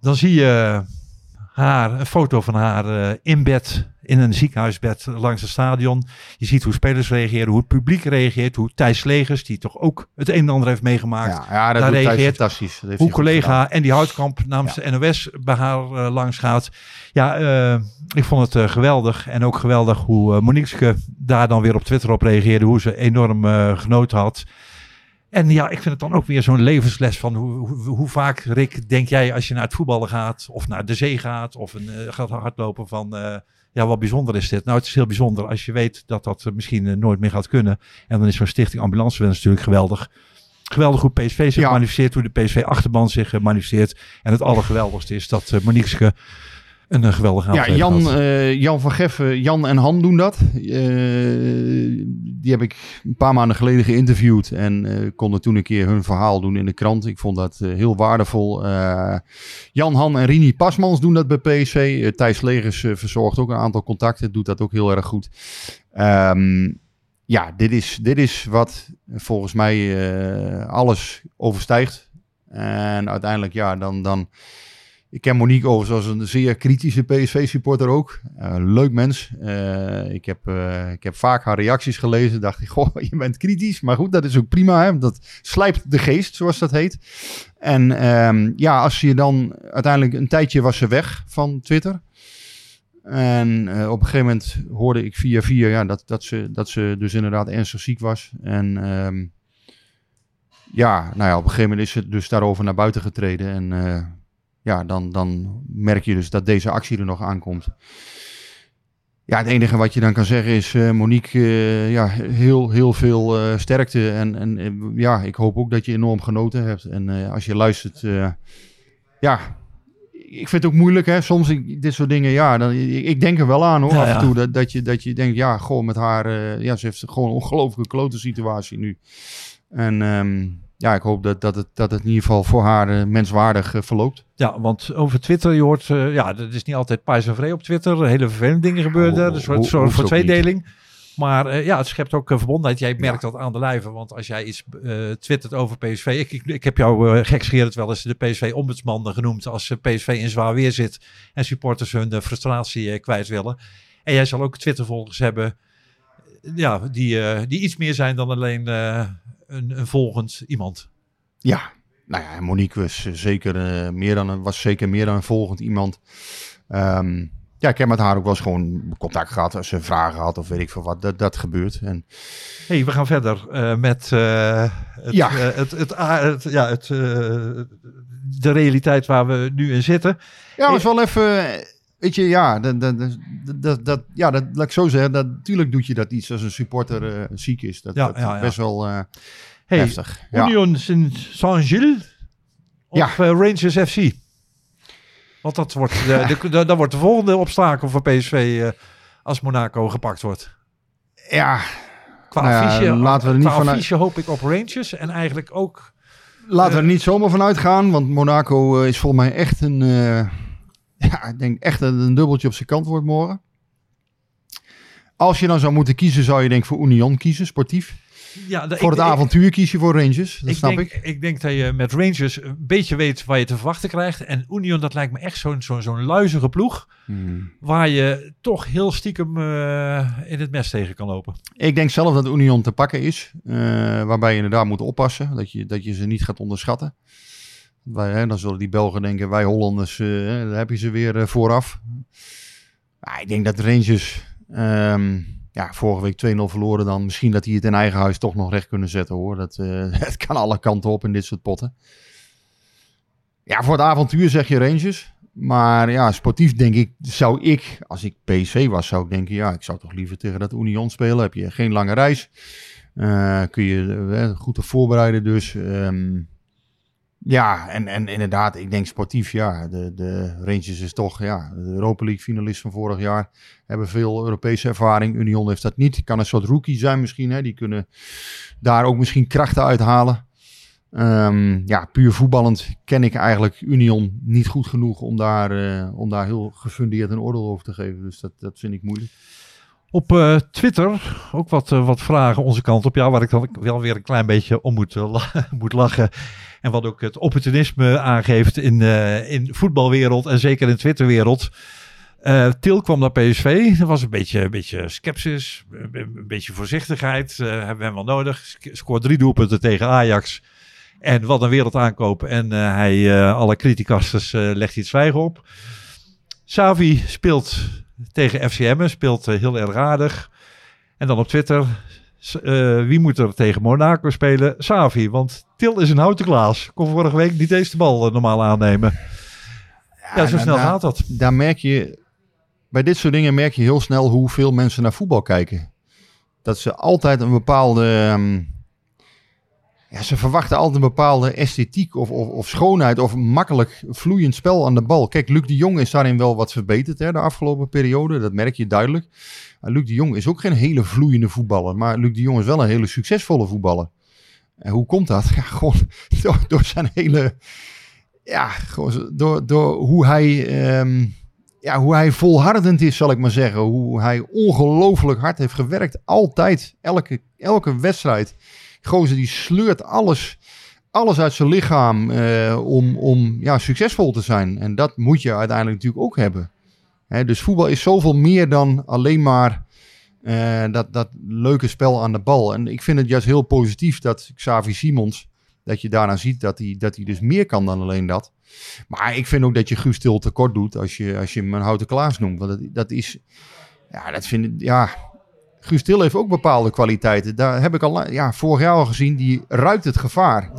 Dan zie je haar, een foto van haar eh, in bed, in een ziekenhuisbed langs het stadion. Je ziet hoe spelers reageren, hoe het publiek reageert, hoe Thijs Legers, die toch ook het een en ander heeft meegemaakt, Ja, ja, dat Daar reageert- fantastisch. Dat heeft hoe collega en die Houtkamp namens de NOS bij haar eh, langs gaat. Ja, eh, ik vond het geweldig. En ook geweldig hoe uh, Moniqueske daar dan weer op Twitter op reageerde. Hoe ze enorm genoten had. En ja, ik vind het dan ook weer zo'n levensles van hoe, hoe, hoe vaak, Rick, denk jij als je naar het voetballen gaat, of naar de zee gaat, of een, eh, gaat hardlopen van, eh, ja, wat bijzonder is dit? Nou, het is heel bijzonder als je weet dat dat eh, misschien nooit meer gaat kunnen. En dan is zo'n stichting ambulancewens natuurlijk geweldig. Geweldig hoe PSV zich Ja. manifesteert, hoe de PSV-achterban zich manifesteert. En het allergeweldigste is dat uh, Een uh, geweldige avond Ja, Jan, eh, Jan van Geffen, Jan en Han doen dat. Eh, die heb ik een paar maanden geleden geïnterviewd en eh, konden toen een keer hun verhaal doen in de krant. Ik vond dat eh, heel waardevol. Eh, Jan, Han en Rini Pasmans doen dat bij PSV. Eh, Thijs Legers eh, verzorgt ook een aantal contacten, doet dat ook heel erg goed. Ehm, ja, dit is, dit is wat volgens mij eh, alles overstijgt. En uiteindelijk, ja, dan... dan ik ken Monique overigens als een zeer kritische PSV-supporter ook. Uh, leuk mens. Uh, ik, heb, uh, ik heb vaak haar reacties gelezen. Dacht ik, goh, je bent kritisch. Maar goed, dat is ook prima. Hè? Dat slijpt de geest, zoals dat heet. En um, ja, als je dan uiteindelijk een tijdje was ze weg van Twitter. En op een gegeven moment hoorde ik via via ja, dat, dat, ze, dat ze dus inderdaad ernstig ziek was. En um, ja, nou ja, op een gegeven moment is ze dus daarover naar buiten getreden. En ja, dan, dan merk je dus dat deze actie er nog aankomt. Ja, het enige wat je dan kan zeggen is, uh, Monique, uh, ja, heel, heel veel uh, sterkte. En, en ja, ik hoop ook dat je enorm genoten hebt. En als je luistert, ja, ik vind het ook moeilijk, hè. Soms ik, dit soort dingen, ja, dan, ik, ik, denk er wel aan, hoor, ja, af en toe. Dat, dat, je, dat je denkt, ja, goh, met haar, ja, ze heeft gewoon een ongelooflijke klote situatie nu. En... Um, ja, ik hoop dat, dat, het, dat het in ieder geval voor haar uh, menswaardig uh, verloopt. Ja, want over Twitter, je hoort, uh, ja, het is niet altijd pais en vree op Twitter. Hele vervelende dingen gebeuren daar, dus het zorgt voor tweedeling. Maar uh, ja, het schept ook uh, verbondenheid. Jij merkt ja. dat aan de lijve, want als jij iets uh, twittert over PSV... Ik, ik, ik heb jou uh, gekscherend wel eens de PSV-ombudsman genoemd... als PSV in zwaar weer zit en supporters hun frustratie kwijt willen. En jij zal ook Twitter-volgers hebben ja, die, die iets meer zijn dan alleen een, een volgend iemand. Ja, nou ja, Monique was zeker, uh, meer, dan een, was zeker meer dan een volgend iemand. Um, ja, ik heb met haar ook wel eens gewoon contact gehad als ze vragen had of weet ik veel wat. Dat, dat gebeurt. En... hey, we gaan verder uh, met uh, het, ja. het, het, het, ja, het, de realiteit waar we nu in zitten. Ja, dat is wel even... Weet je, ja, dat, dat, dat, dat, ja dat, laat ik zo zeggen. Dat, natuurlijk doet je dat iets als een supporter ziek is. Dat, ja, dat ja, is best wel hey, heftig. Union Saint-Gilles of ja. uh, Rangers FC? Want dat wordt de, de, de, dat wordt de volgende obstakel voor PSV uh, als Monaco gepakt wordt. Ja. Qua nou affiche, laten we er niet qua vanuit... affiche hoop ik op Rangers en eigenlijk ook... Laten we er niet zomaar vanuit gaan, want Monaco uh, is volgens mij echt een... ja, ik denk echt dat het een dubbeltje op zijn kant wordt morgen. Als je dan zou moeten kiezen, zou je denk ik voor Union kiezen, sportief. Ja, voor het ik, avontuur kies je voor Rangers, dat ik snap denk, ik. Ik denk dat je met Rangers een beetje weet waar je te verwachten krijgt. En Union, dat lijkt me echt zo'n zo'n zo'n luizige ploeg. Hmm. Waar je toch heel stiekem uh, in het mes tegen kan lopen. Ik denk zelf dat Union te pakken is. Uh, waarbij je inderdaad moet oppassen. Dat je, dat je ze niet gaat onderschatten. Hè, dan zullen die Belgen denken, wij Hollanders, uh, daar heb je ze weer vooraf. Maar ik denk dat Rangers... Um, ja, vorige week 2-0 verloren dan. Misschien dat die het in eigen huis toch nog recht kunnen zetten hoor. Dat, het kan alle kanten op in dit soort potten. Ja, voor het avontuur zeg je Rangers. Maar ja, sportief denk ik, zou ik, als ik PC was, zou ik denken, ja, ik zou toch liever tegen dat Union spelen. Heb je geen lange reis. Kun je uh, goed te voorbereiden dus. Um, ja, en, en inderdaad, ik denk sportief, ja, de, de Rangers is toch, ja, de Europa League finalist van vorig jaar. Hebben veel Europese ervaring. Union heeft dat niet. Kan een soort rookie zijn misschien, hè. Die kunnen daar ook misschien krachten uithalen. Um, ja, puur voetballend ken ik eigenlijk Union niet goed genoeg om daar, uh, om daar heel gefundeerd een oordeel over te geven. Dus dat, dat vind ik moeilijk. Op uh, Twitter ook wat, uh, wat vragen onze kant op. Ja, waar ik dan wel weer een klein beetje om moet, moet lachen. En wat ook het opportunisme aangeeft in, in voetbalwereld en zeker in Twitterwereld. Til kwam naar PSV. Er was een beetje, een beetje sceptisch, een beetje voorzichtigheid. hebben we hem wel nodig. Scoort drie doelpunten tegen Ajax. En wat een wereld aankopen. En hij, alle criticasters legt iets zwijgen op. Savi speelt tegen FCM, speelt uh, heel erg aardig. En dan op Twitter, uh, wie moet er tegen Monaco spelen? Savi, want Til is een houten klaas. Kon vorige week niet eens de bal uh, normaal aannemen. Ja, ja zo snel daar, gaat dat. Daar merk je, bij dit soort dingen merk je heel snel hoeveel mensen naar voetbal kijken. Dat ze altijd een bepaalde. ehm, ja, ze verwachten altijd een bepaalde esthetiek of, of, of schoonheid of makkelijk vloeiend spel aan de bal. Kijk, Luc de Jong is daarin wel wat verbeterd hè, de afgelopen periode. Dat merk je duidelijk. Maar Luc de Jong is ook geen hele vloeiende voetballer. Maar Luc de Jong is wel een hele succesvolle voetballer. En hoe komt dat? Ja, gewoon door, zijn hele. Ja, gewoon door, door hoe hij. ehm, ja, hoe hij volhardend is, zal ik maar zeggen. Hoe hij ongelooflijk hard heeft gewerkt. Altijd, elke, elke wedstrijd. Gozer die sleurt alles, alles uit zijn lichaam eh, om, om ja, succesvol te zijn. En dat moet je uiteindelijk natuurlijk ook hebben. Hè, dus voetbal is zoveel meer dan alleen maar eh, dat, dat leuke spel aan de bal. En ik vind het juist heel positief dat Xavi Simons, dat je daaraan ziet dat hij, dat hij dus meer kan dan alleen dat. Maar ik vind ook dat je Guus Til tekort doet als je, als je hem een houten Klaas noemt. Want dat, dat is, ja, dat vind ik, ja... Guus Til heeft ook bepaalde kwaliteiten. Daar heb ik al ja, vorig jaar al gezien. Die ruikt het gevaar.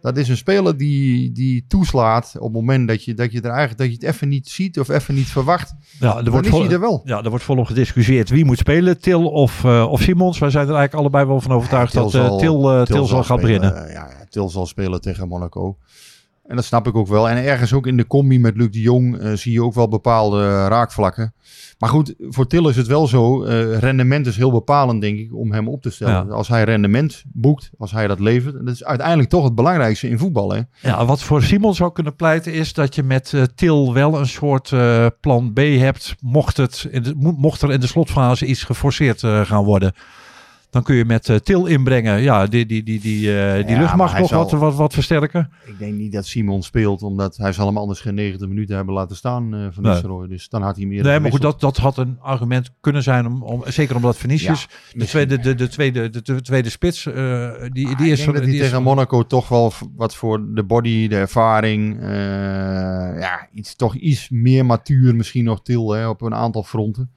Dat is een speler die, die toeslaat op het moment dat je, dat je er eigenlijk dat je het even niet ziet of even niet verwacht. Ja, er wordt is vol- hij er wel. Ja, er wordt volop gediscussieerd wie moet spelen, Til of, eh, of Simons. Wij zijn er eigenlijk allebei wel van overtuigd dat eh, Til, eh, Til, zal gaan spelen, beginnen. ja, Til zal spelen tegen Monaco. En dat snap ik ook wel. En ergens ook in de combi met Luc de Jong eh, zie je ook wel bepaalde raakvlakken. Maar goed, voor Til is het wel zo. eh, rendement is heel bepalend, denk ik, om hem op te stellen. Ja. Als hij rendement boekt, als hij dat levert. Dat is uiteindelijk toch het belangrijkste in voetbal. Hè? Ja, wat voor Simons zou kunnen pleiten is dat je met eh, Til wel een soort plan B hebt. Mocht, het in de, mocht er in de slotfase iets geforceerd gaan worden. Dan kun je met eh, Til inbrengen. Ja, die, die, die, die, eh, die Ja, luchtmacht nog zal- wat, wat, wat versterken. Ik denk niet dat Simon speelt, omdat hij zal hem anders geen 90 minuten hebben laten staan eh, van Nee. Dus dan had hij meer. Nee, maar goed, dat, dat had een argument kunnen zijn. Om, om, zeker omdat Vinicius, de, tweede, de, de, tweede, de, de tweede spits, die, Maar die ik is... denk dat die is- tegen Monaco toch wel wat voor de body, de ervaring, ja, iets, toch iets meer matuur misschien nog til hè, op een aantal fronten.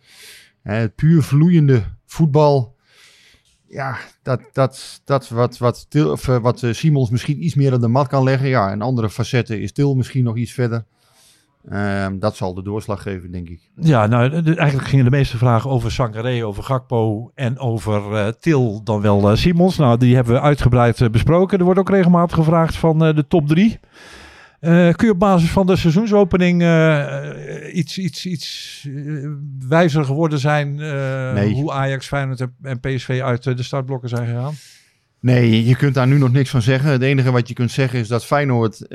Hè, het puur vloeiende voetbal, ja, dat, dat, dat wat, wat, til, of, eh, wat eh, Simons misschien iets meer op de mat kan leggen. Ja, in andere facetten is Til misschien nog iets verder. Ehm, dat zal de doorslag geven, denk ik. Ja, nou, eigenlijk gingen de meeste vragen over Sangaré, over Gakpo en over eh, Til dan wel Simons. Nou, die hebben we uitgebreid besproken. Er wordt ook regelmatig gevraagd van de top drie. Eh, kun je op basis van de seizoensopening eh, eh, iets, iets, iets wijzer geworden zijn Nee. hoe Ajax, Feyenoord en- PSV uit de startblokken zijn gegaan? Nee, je kunt daar nu nog niks van zeggen. Het enige wat je kunt zeggen is dat Feyenoord,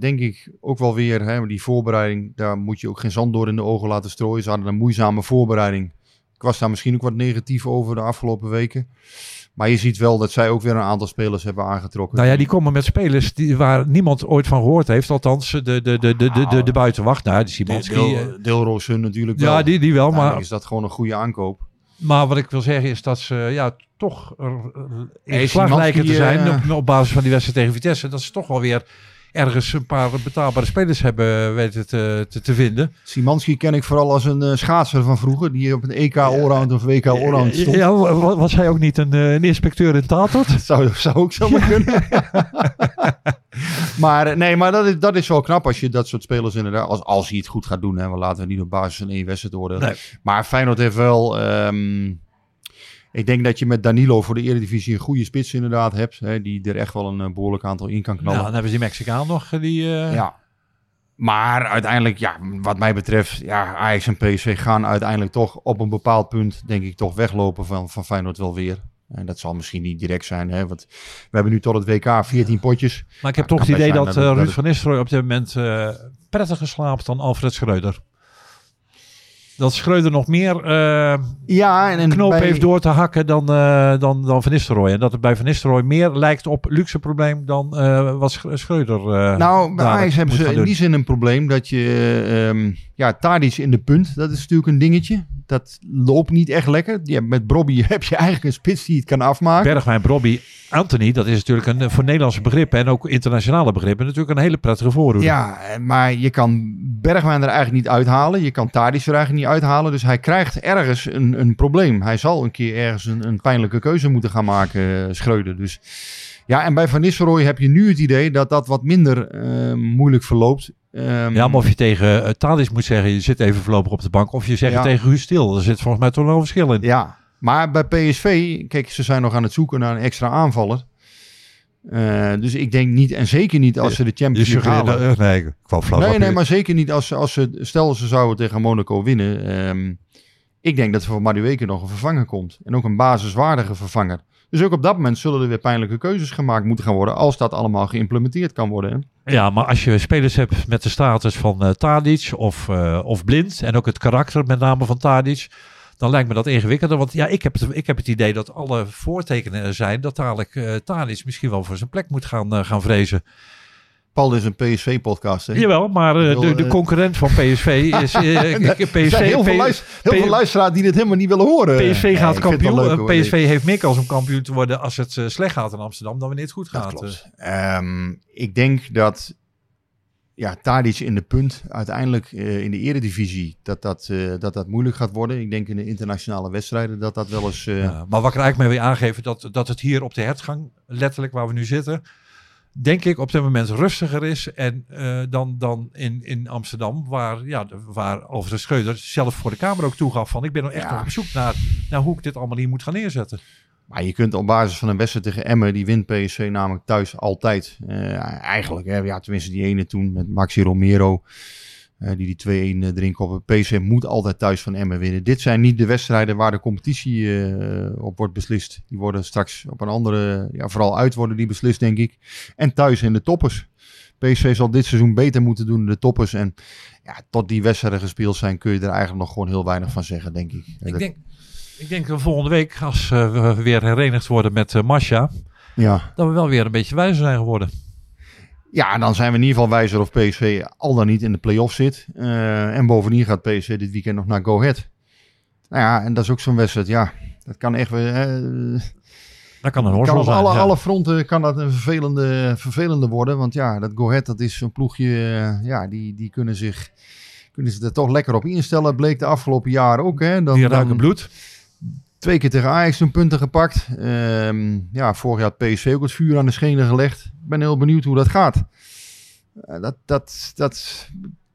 denk ik, ook wel weer, hè, die voorbereiding, daar moet je ook geen zand door in de ogen laten strooien. Ze hadden een moeizame voorbereiding. Ik was daar misschien ook wat negatief over de afgelopen weken. Maar je ziet wel dat zij ook weer een aantal spelers hebben aangetrokken. Nou ja, die komen met spelers die, waar niemand ooit van gehoord heeft. Althans, de, de, de, de, de, de, de buitenwacht. Nou, die Simonski. Deel, eh, Deelroos hun natuurlijk wel. ja, die, die wel. Maar is dat gewoon een goede aankoop. Maar wat ik wil zeggen is dat ze ja, toch er, in Hey, slag lijken te zijn eh, op, op basis van die wedstrijd tegen Vitesse. Dat ze toch wel weer ergens een paar betaalbare spelers hebben weten te, te, te vinden. Simanski ken ik vooral als een eh, schaatser van vroeger. Die op een EK Allround of WK Allround stond. Ja, wa- was hij ook niet een, eh, een inspecteur in Tatort? Dat zou, zou ook zomaar kunnen. maar eh, nee, maar dat is, dat is wel knap als je dat soort spelers inderdaad... Als, als hij het goed gaat doen. Hè, we laten we niet op basis van één wedstrijd oordelen. Nee. Maar Feyenoord heeft wel... ehm, ik denk dat je met Danilo voor de Eredivisie een goede spits inderdaad hebt. Hè, die er echt wel een eh, behoorlijk aantal in kan Nou, knallen. dan hebben ze die Mexicaan nog. eh, Die, eh, Ja. Maar uiteindelijk, ja, wat mij betreft, ja, Ajax en PSV gaan uiteindelijk toch op een bepaald punt, denk ik, toch weglopen van, van Feyenoord wel weer. En dat zal misschien niet direct zijn, hè, want we hebben nu tot het WK 14 potjes. Maar ik heb Ja, toch het idee dat, Ruud van Nistelrooy op dit moment eh prettiger slaapt dan Alfred Schreuder. Dat Schreuder nog meer eh, Ja, en, en knoop bij- heeft door te hakken dan, eh, dan, dan Van Nistelrooy. En dat het bij Van Nistelrooy meer lijkt op luxe probleem dan eh, wat Sch- Schreuder Nou, bij Ajax hebben ze in doen. die zin een probleem dat je, ehm ja, Tadic in de punt, dat is natuurlijk een dingetje. Dat loopt niet echt lekker. Ja, met Brobby heb je eigenlijk een spits die het kan afmaken. Bergwijn, Robbie, Anthony, dat is natuurlijk een, voor Nederlandse begrippen en ook internationale begrippen natuurlijk een hele prettige voorhoede. Ja, maar je kan Bergwijn er eigenlijk niet uithalen. Je kan Tadic er eigenlijk niet uithalen. Dus hij krijgt ergens een, een probleem. Hij zal een keer ergens een, een pijnlijke keuze moeten gaan maken, eh, Schreuder. Dus ja, en bij Van Nistelrooy heb je nu het idee dat dat wat minder eh, moeilijk verloopt. Ehm, Ja, maar of je tegen uh, Tadis moet zeggen, je zit even voorlopig op de bank. Of je zegt Ja. tegen Guus Stil. Er zit volgens mij toch wel een verschil in. Ja, maar bij PSV, kijk, ze zijn nog aan het zoeken naar een extra aanvaller. Eh, dus ik denk niet, en zeker niet als ze de Champions League suggereert, halen. eh, nee, ik kwam flauw. Nee, op nee, maar zeker niet als, ze- als ze, stel ze zouden tegen Monaco winnen. ehm, ik denk dat er voor Madueke nog een vervanger komt. En ook een basiswaardige vervanger. Dus ook op dat moment zullen er weer pijnlijke keuzes gemaakt moeten gaan worden. Als dat allemaal geïmplementeerd kan worden. hè. Ja, maar als je spelers hebt met de status van eh Tadic of, eh, of Blind. En ook het karakter met name van Tadic. Dan lijkt me dat ingewikkelder. Want ja, ik heb het, ik heb het idee dat alle voortekenen er zijn. Dat dadelijk Tadic misschien wel voor zijn plek moet gaan, eh, gaan vrezen. Paul is een PSV-podcast. Jawel, maar eh, wil, de, de concurrent van PSV is... Er PSV, zijn heel, veel, P- luis- heel veel luisteraars die dit helemaal niet willen horen. PSV gaat kampioen. leuk, hoor, PSV heeft meer kans om kampioen te worden als het slecht gaat in Amsterdam dan wanneer het goed Dat gaat. klopt. Ehm, ik denk dat ja, Tadic in de punt uiteindelijk eh, in de eredivisie dat dat, eh, dat dat moeilijk gaat worden. Ik denk in de internationale wedstrijden dat dat wel eens... eh, Ja, maar wat ik er eigenlijk mee wil aangeven, dat, dat het hier op de hertgang, letterlijk waar we nu zitten, denk ik op dit moment rustiger is en, dan, dan in, in Amsterdam, waar, ja, waar Alfred Scheuder zelf voor de Kamer ook toegaf van, ik ben nog echt Ja. op zoek naar, naar hoe ik dit allemaal hier moet gaan neerzetten. Maar je kunt op basis van een wedstrijd tegen Emmen, die wint PSV namelijk thuis altijd. Eh, eigenlijk, hè, ja, tenminste die ene toen met Maxi Romero, eh, die die 2-1 eh, erin koppen. PSV moet altijd thuis van Emmen winnen. Dit zijn niet de wedstrijden waar de competitie op wordt beslist. Die worden straks op een andere, ja, vooral uit worden die beslist denk ik. En thuis in de toppers. PSV zal dit seizoen beter moeten doen in de toppers. En ja, tot die wedstrijden gespeeld zijn kun je er eigenlijk nog gewoon heel weinig van zeggen, denk ik. Ik denk, ik denk dat volgende week, als eh, we weer herenigd worden met uh, Masha, ja. dat we wel weer een beetje wijzer zijn geworden. Ja, en dan zijn we in ieder geval wijzer of PSV al dan niet in de play-off zit. Eh, en bovendien gaat PSV dit weekend nog naar Go Ahead. Nou ja, en dat is ook zo'n wedstrijd. Ja, dat kan echt weer... eh, Dat kan een op zijn. alle, ja. alle fronten kan dat een vervelende, vervelende worden. Want ja, dat Go Ahead, dat is zo'n ploegje... eh, ja, die, die kunnen zich... Kunnen ze er toch lekker op instellen. Bleek de afgelopen jaren ook. Hè. Dan, Die ruiken bloed. Twee keer tegen Ajax toen punten gepakt. Ehm, ja, vorig jaar had PSV ook het vuur aan de schenen gelegd. Ik ben heel benieuwd hoe dat gaat. Eh, dat, dat, dat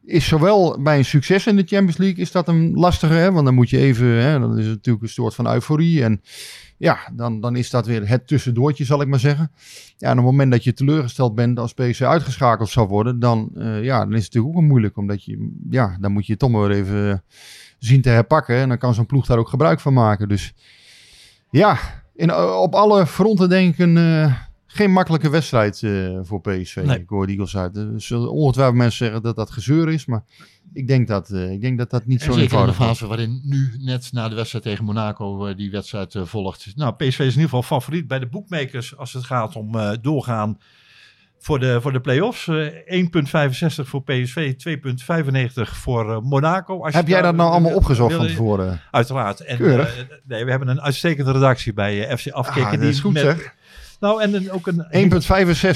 is zowel bij een succes in de Champions League is dat een lastige. Hè? Want dan moet je even, hè, dan is het natuurlijk een soort van euforie. En ja, dan, dan is dat weer het tussendoortje, zal ik maar zeggen. Ja, en op het moment dat je teleurgesteld bent als PSV uitgeschakeld zou worden, dan, eh, ja, dan is het natuurlijk ook moeilijk. Omdat je, ja, dan moet je toch maar even zien te herpakken. En dan kan zo'n ploeg daar ook gebruik van maken. Dus ja, in, op alle fronten denk ik een, eh, geen makkelijke wedstrijd eh, voor PSV. Nee. Ik hoor de Eagles uit. Er zullen ongetwijfeld mensen zeggen dat dat gezeur is. Maar ik denk dat, eh, ik denk dat, dat niet En zo zeker in de eenvoudig is. fase waarin nu net na de wedstrijd tegen Monaco eh, die wedstrijd eh, volgt. Nou, PSV is in ieder geval favoriet bij de boekmakers als het gaat om eh, doorgaan voor de, voor de play-offs. Eh 1,65 voor PSV, 2,95 voor eh, Monaco. Als Heb jij dat nou allemaal opgezocht van tevoren? Uiteraard. En, eh, nee, we hebben een uitstekende redactie bij eh, FC Afkikken. Ah, dat die is goed met- zeg. Nou, en een, ook een...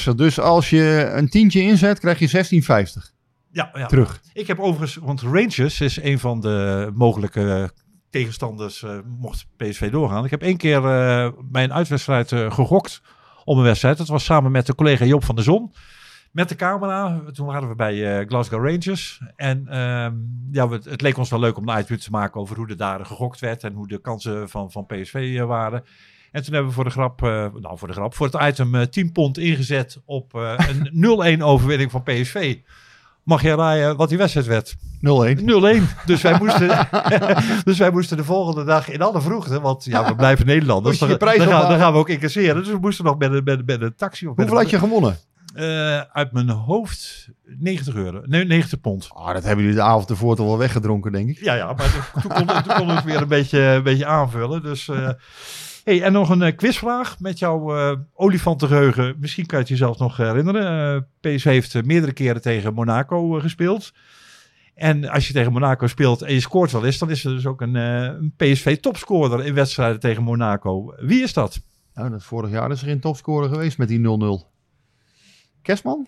1,65. Dus als je een tientje inzet, krijg je 16,50 Ja, ja. terug. Ik heb overigens, want Rangers is een van de mogelijke tegenstanders eh, mocht PSV doorgaan. Ik heb één keer eh, een uitwedstrijd eh, gegokt om een wedstrijd. Dat was samen met de collega Joop van der Zon. Met de camera. Toen waren we bij eh, Glasgow Rangers. En ehm, ja, we- het leek ons wel leuk om een uitpunt te maken over hoe er daar gegokt werd. En hoe de kansen van, van PSV eh, waren. En toen hebben we voor de grap, eh, nou voor de grap, voor het item eh 10 pond ingezet op een 0-1 overwinning van PSV. Mag jij raaien wat die wedstrijd werd? 0-1. 0-1. Dus wij, moesten, dus wij moesten de volgende dag in alle vroegte, want ja, we blijven Nederlanders. Je Dan, je gaan, dan gaan we ook incasseren. Dus we moesten nog met met, met een taxi. Of Hoeveel had je gewonnen? Eh, uit mijn hoofd 90 euro. Nee, 90 pond. Ah, dat hebben jullie de avond ervoor toch wel weggedronken, denk ik. Ja, ja, maar toen- toen kon, toen kon ik weer een beetje, een beetje aanvullen. Dus, eh, hey, en nog een eh, quizvraag met jouw eh olifantengeheugen. Misschien kan je het jezelf nog herinneren. Eh PSV heeft meerdere keren tegen Monaco gespeeld. En als je tegen Monaco speelt en je scoort wel eens, dan is er dus ook een, een PSV-topscorer in wedstrijden tegen Monaco. Wie is dat? Nou, dat vorig jaar is er geen topscorer geweest met die 0-0. Kerstman?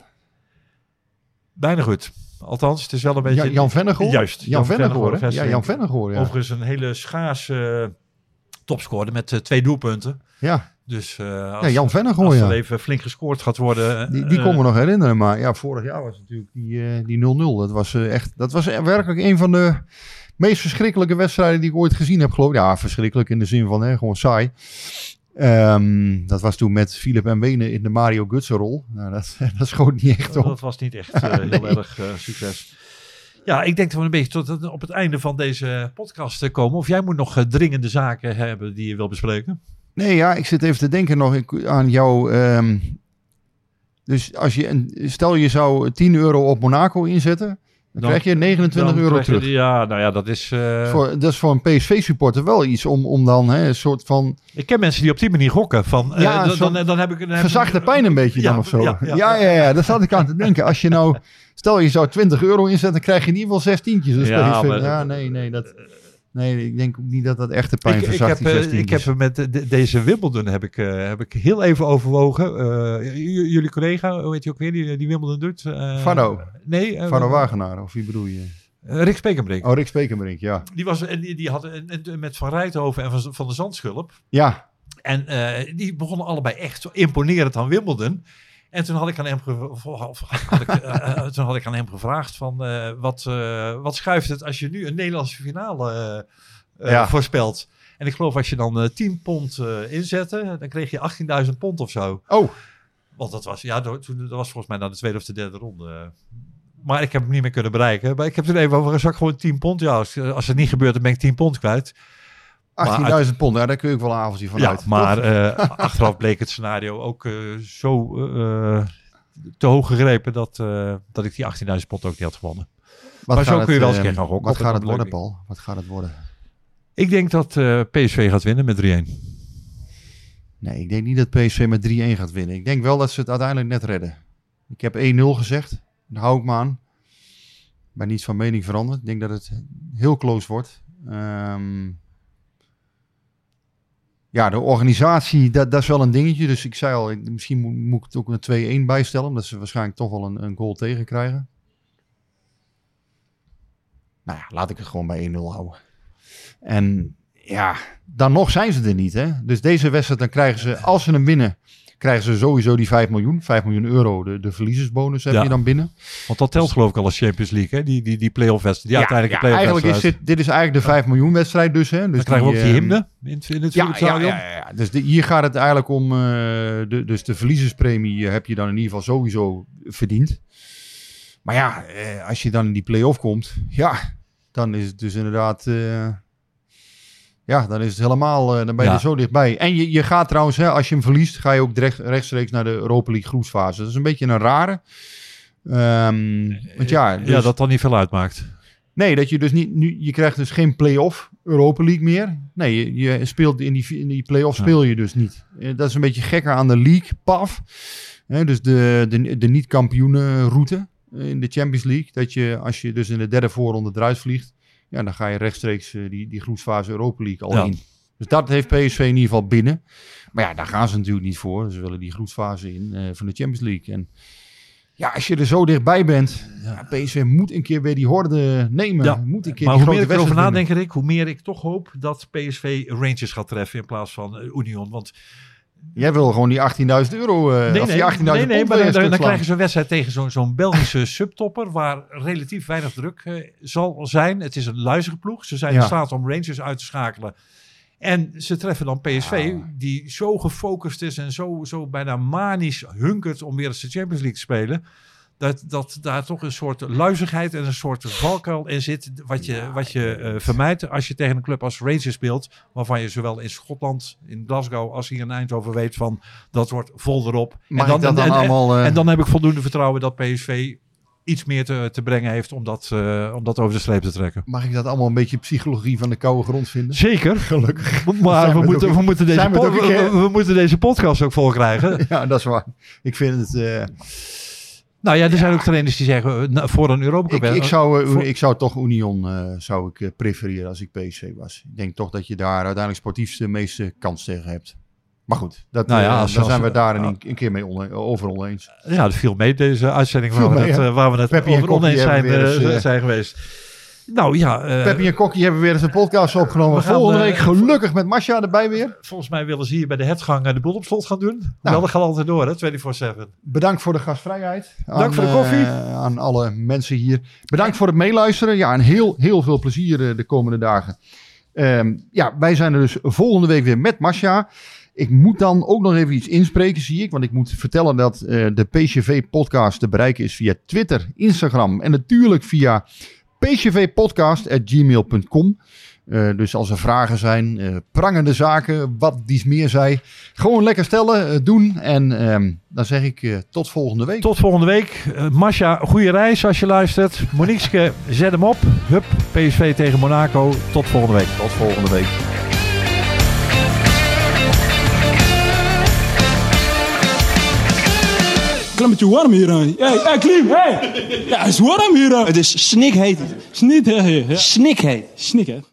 Bijna goed. Althans, het is wel een beetje... Ja, Jan Vennegoor? Juist. Jan Vennegoor, hè? Ja, Vennegoor. Jan Vennegoor, ja. Overigens een hele schaarse topscorer met eh, twee doelpunten. Ja, Dus eh, als, ja Jan Vennegoor, als er ja. even flink gescoord gaat worden... Die, die eh, kon me nog herinneren, maar ja, vorig jaar was natuurlijk die eh, die 0-0. dat was eh, echt, dat was werkelijk een van de meest verschrikkelijke wedstrijden die ik ooit gezien heb, geloof ik. Ja, verschrikkelijk in de zin van hè, gewoon saai. Ehm, dat was toen met Philip en Wenen in de Mario Gutsen rol. Nou, dat, dat schoot niet echt op. Dat was niet echt eh, heel erg eh, succes. Ja, ik denk dat we een beetje tot op het einde van deze podcast eh, komen. Of jij moet nog eh, dringende zaken hebben die je wil bespreken. Nee, ja, ik zit even te denken nog aan jou. ehm, dus als je, een, stel je zou 10 euro op Monaco inzetten, dan, Dan- krijg je 29 Dan euro je- terug. Ja, nou ja, dat is... eh, Voor, dat is voor een PSV-supporter wel iets om, om dan hè, een soort van Ik ken mensen die op die manier gokken. Van, Ja, dan, dan, dan heb ik... Dan heb verzachte ik- pijn een beetje Ja, dan of zo. ja, Ja, ja, ja, ja, daar zat ik aan te denken. Als je nou, stel je zou 20 euro inzetten, dan krijg je in ieder geval zes tientjes. Dus Ja, maar- ja, nee, nee, dat, nee, ik denk ook niet dat dat echte pijn Ik, ik, verzacht, heb, die eh, ik heb met de- de- deze Wimbledon heb ik, eh, heb ik heel even overwogen. Eh, jullie collega, hoe heet je ook weer, die, die Wimbledon doet? eh Vardo. Nee. Varro Wagenaar, of wie bedoel je? Rick Spekenbrink. Oh, Rick Spekenbrink, ja. Die, was, en die, die had en- met Van Rijthoven en van, van de Zandschulp. Ja, En eh, die begonnen allebei echt zo imponerend aan Wimbledon. En toen had ik aan hem, ge- of had ik, toen had ik aan hem gevraagd van eh, wat, eh, wat schuift het als je nu een Nederlandse finale eh, Ja. voorspelt. En ik geloof als je dan eh 10 pond inzette, dan kreeg je 18.000 pond of zo. Oh. Want dat was, ja, toen, dat was volgens mij dan de tweede of de derde ronde. Maar ik heb hem niet meer kunnen bereiken. Maar ik heb er even over gezegd, gewoon 10 pond. Ja, als, als het niet gebeurt, dan ben ik 10 pond kwijt. 18.000 pond, ja, daar kun je ook wel een avondje van Ja, uit. maar eh, achteraf bleek het scenario ook eh, zo eh, te hoog gegrepen dat, eh, dat ik die 18.000 pond ook niet had gewonnen. Wat maar zo gaat kun je wel eens eh, een keer gaan gokken. Wat gaat het worden, Paul? Wat gaat het worden? Ik denk dat eh, PSV gaat winnen met 3-1. Nee, ik denk niet dat PSV met 3-1 gaat winnen. Ik denk wel dat ze het uiteindelijk net redden. Ik heb 1-0 gezegd. Daar hou ik me aan. Ben niets van mening veranderd. Ik denk dat het heel close wordt. Ehm, ja, de organisatie, dat, dat is wel een dingetje. Dus ik zei al, misschien moet, moet ik het ook een 2-1 bijstellen. Omdat ze waarschijnlijk toch wel een, een goal tegen krijgen. Nou ja, laat ik het gewoon bij 1-0 houden. En ja, dan nog zijn ze er niet. Hè? Dus deze wedstrijd, dan krijgen ze, als ze hem winnen, krijgen ze sowieso die 5 miljoen. 5 miljoen euro, de, de verliezersbonus heb Ja. je dan binnen. Want dat telt geloof ik al als Champions League, hè? Die, die, die play-off wedstrijd. Die ja, play-off eigenlijk is dit, dit is eigenlijk de 5 miljoen wedstrijd dus. Hè? dus Dan krijgen we ook die ehm, hymne in, het- in het Ja, ja, ja, ja, ja. Dus de, hier gaat het eigenlijk om, eh, de, dus de verliezerspremie eh, heb je dan in ieder geval sowieso verdiend. Maar ja, eh, als je dan in die play-off komt, ja, dan is het dus inderdaad, ja, dan is het helemaal, eh, dan ben je Ja. er zo dichtbij. En je, je gaat trouwens, hè, als je hem verliest, ga je ook direct, rechtstreeks naar de Europa League groepsfase. Dat is een beetje een rare. Ehm, want ja, dus, ja, dat dan niet veel uitmaakt. Nee, dat je dus niet nu je krijgt dus geen play-off Europa League meer. Nee, je, je speelt in die, in die play-off Ja. speel je dus niet. Eh, Dat is een beetje gekker aan de league, PAF. Hè, dus de, de, de niet-kampioenenroute eh, in de Champions League. Dat je als je dus in de derde voorronde eruit vliegt, ja, dan ga je rechtstreeks eh, die, die groepsfase Europa League al Ja. in. Dus dat heeft PSV in ieder geval binnen. Maar ja, daar gaan ze natuurlijk niet voor. Ze willen die groepsfase in eh, van de Champions League. En ja, als je er zo dichtbij bent, ja, PSV moet een keer weer die horde nemen. Ja, moet een keer Maar die hoe meer ik erover nadenk, Rick, hoe meer ik toch hoop dat PSV Rangers gaat treffen in plaats van eh, Union. Want. Jij wil gewoon die 18.000 euro, of die 18.000 nee, nee, pond maar dan, dan, krijgen ze een wedstrijd tegen zo'n zo'n Belgische subtopper waar relatief weinig druk eh, zal zijn. Het is een luizige ploeg. Ze zijn Ja. in staat om Rangers uit te schakelen. En ze treffen dan PSV, die zo gefocust is en zo, zo bijna manisch hunkert om weer eens de Champions League te spelen. Dat, dat daar toch een soort luizigheid en een soort valkuil in zit. Wat je, wat je eh, vermijdt als je tegen een club als Rangers speelt. Waarvan je zowel in Schotland, in Glasgow, als hier in Eindhoven weet van dat wordt vol erop. Mag en ik dat dan en- en- allemaal... eh, en dan heb ik voldoende vertrouwen dat PSV iets meer te, te brengen heeft om dat, eh, om dat over de streep te trekken. Mag ik dat allemaal een beetje psychologie van de koude grond vinden? Zeker. Gelukkig. Maar we we moeten, we, moeten deze we, we moeten deze podcast ook vol krijgen. Ja, dat is waar. Ik vind het... nou ja, er zijn ook trainers die zeggen eh, nou, voor een Europa Cup. ik, zou, eh, voor- ik zou toch Union eh, zou ik, prefereren als ik PSV was. Ik denk toch dat je daar uiteindelijk sportief de meeste kans tegen hebt. Maar goed, dat, Nou ja, als- daar zijn we daar een, een keer mee over oneens. Ja, dat viel mee deze uitzending waar we het, waar we het over oneens zijn geweest. Nou ja, eh, Peppy en Kokkie hebben weer eens een podcast opgenomen. We gaan, Volgende eh, week gelukkig met Masha erbij weer. volgens mij willen ze hier bij de hetgang eh, de boel op slot gaan doen. Nou, dat gaat altijd door, hè, 24-7. Bedankt voor de gastvrijheid. Dank voor de koffie. eh, aan alle mensen hier. Bedankt voor het meeluisteren. Ja, en heel, heel veel plezier eh, de komende dagen. Ehm, ja, wij zijn er dus volgende week weer met Masha. Ik moet dan ook nog even iets inspreken, zie ik. Want ik moet vertellen dat eh, de PCV-podcast te bereiken is via Twitter, Instagram en natuurlijk via pcvpodcast.gmail.com. Eh, dus als er vragen zijn, eh, prangende zaken, wat dies meer zij, gewoon lekker stellen, eh, doen. En ehm, dan zeg ik tot volgende week. Tot volgende week. Uh, Masha, goede reis als je luistert. Moniqueske, zet hem op. Hup, PSV tegen Monaco. Tot volgende week. Tot volgende week. Klimmetje warm hier aan. Hey, hey, Klim, hey! Ja, het is warm hier aan. Het is snikheet. Snikheet. Snikheet. Snikheet.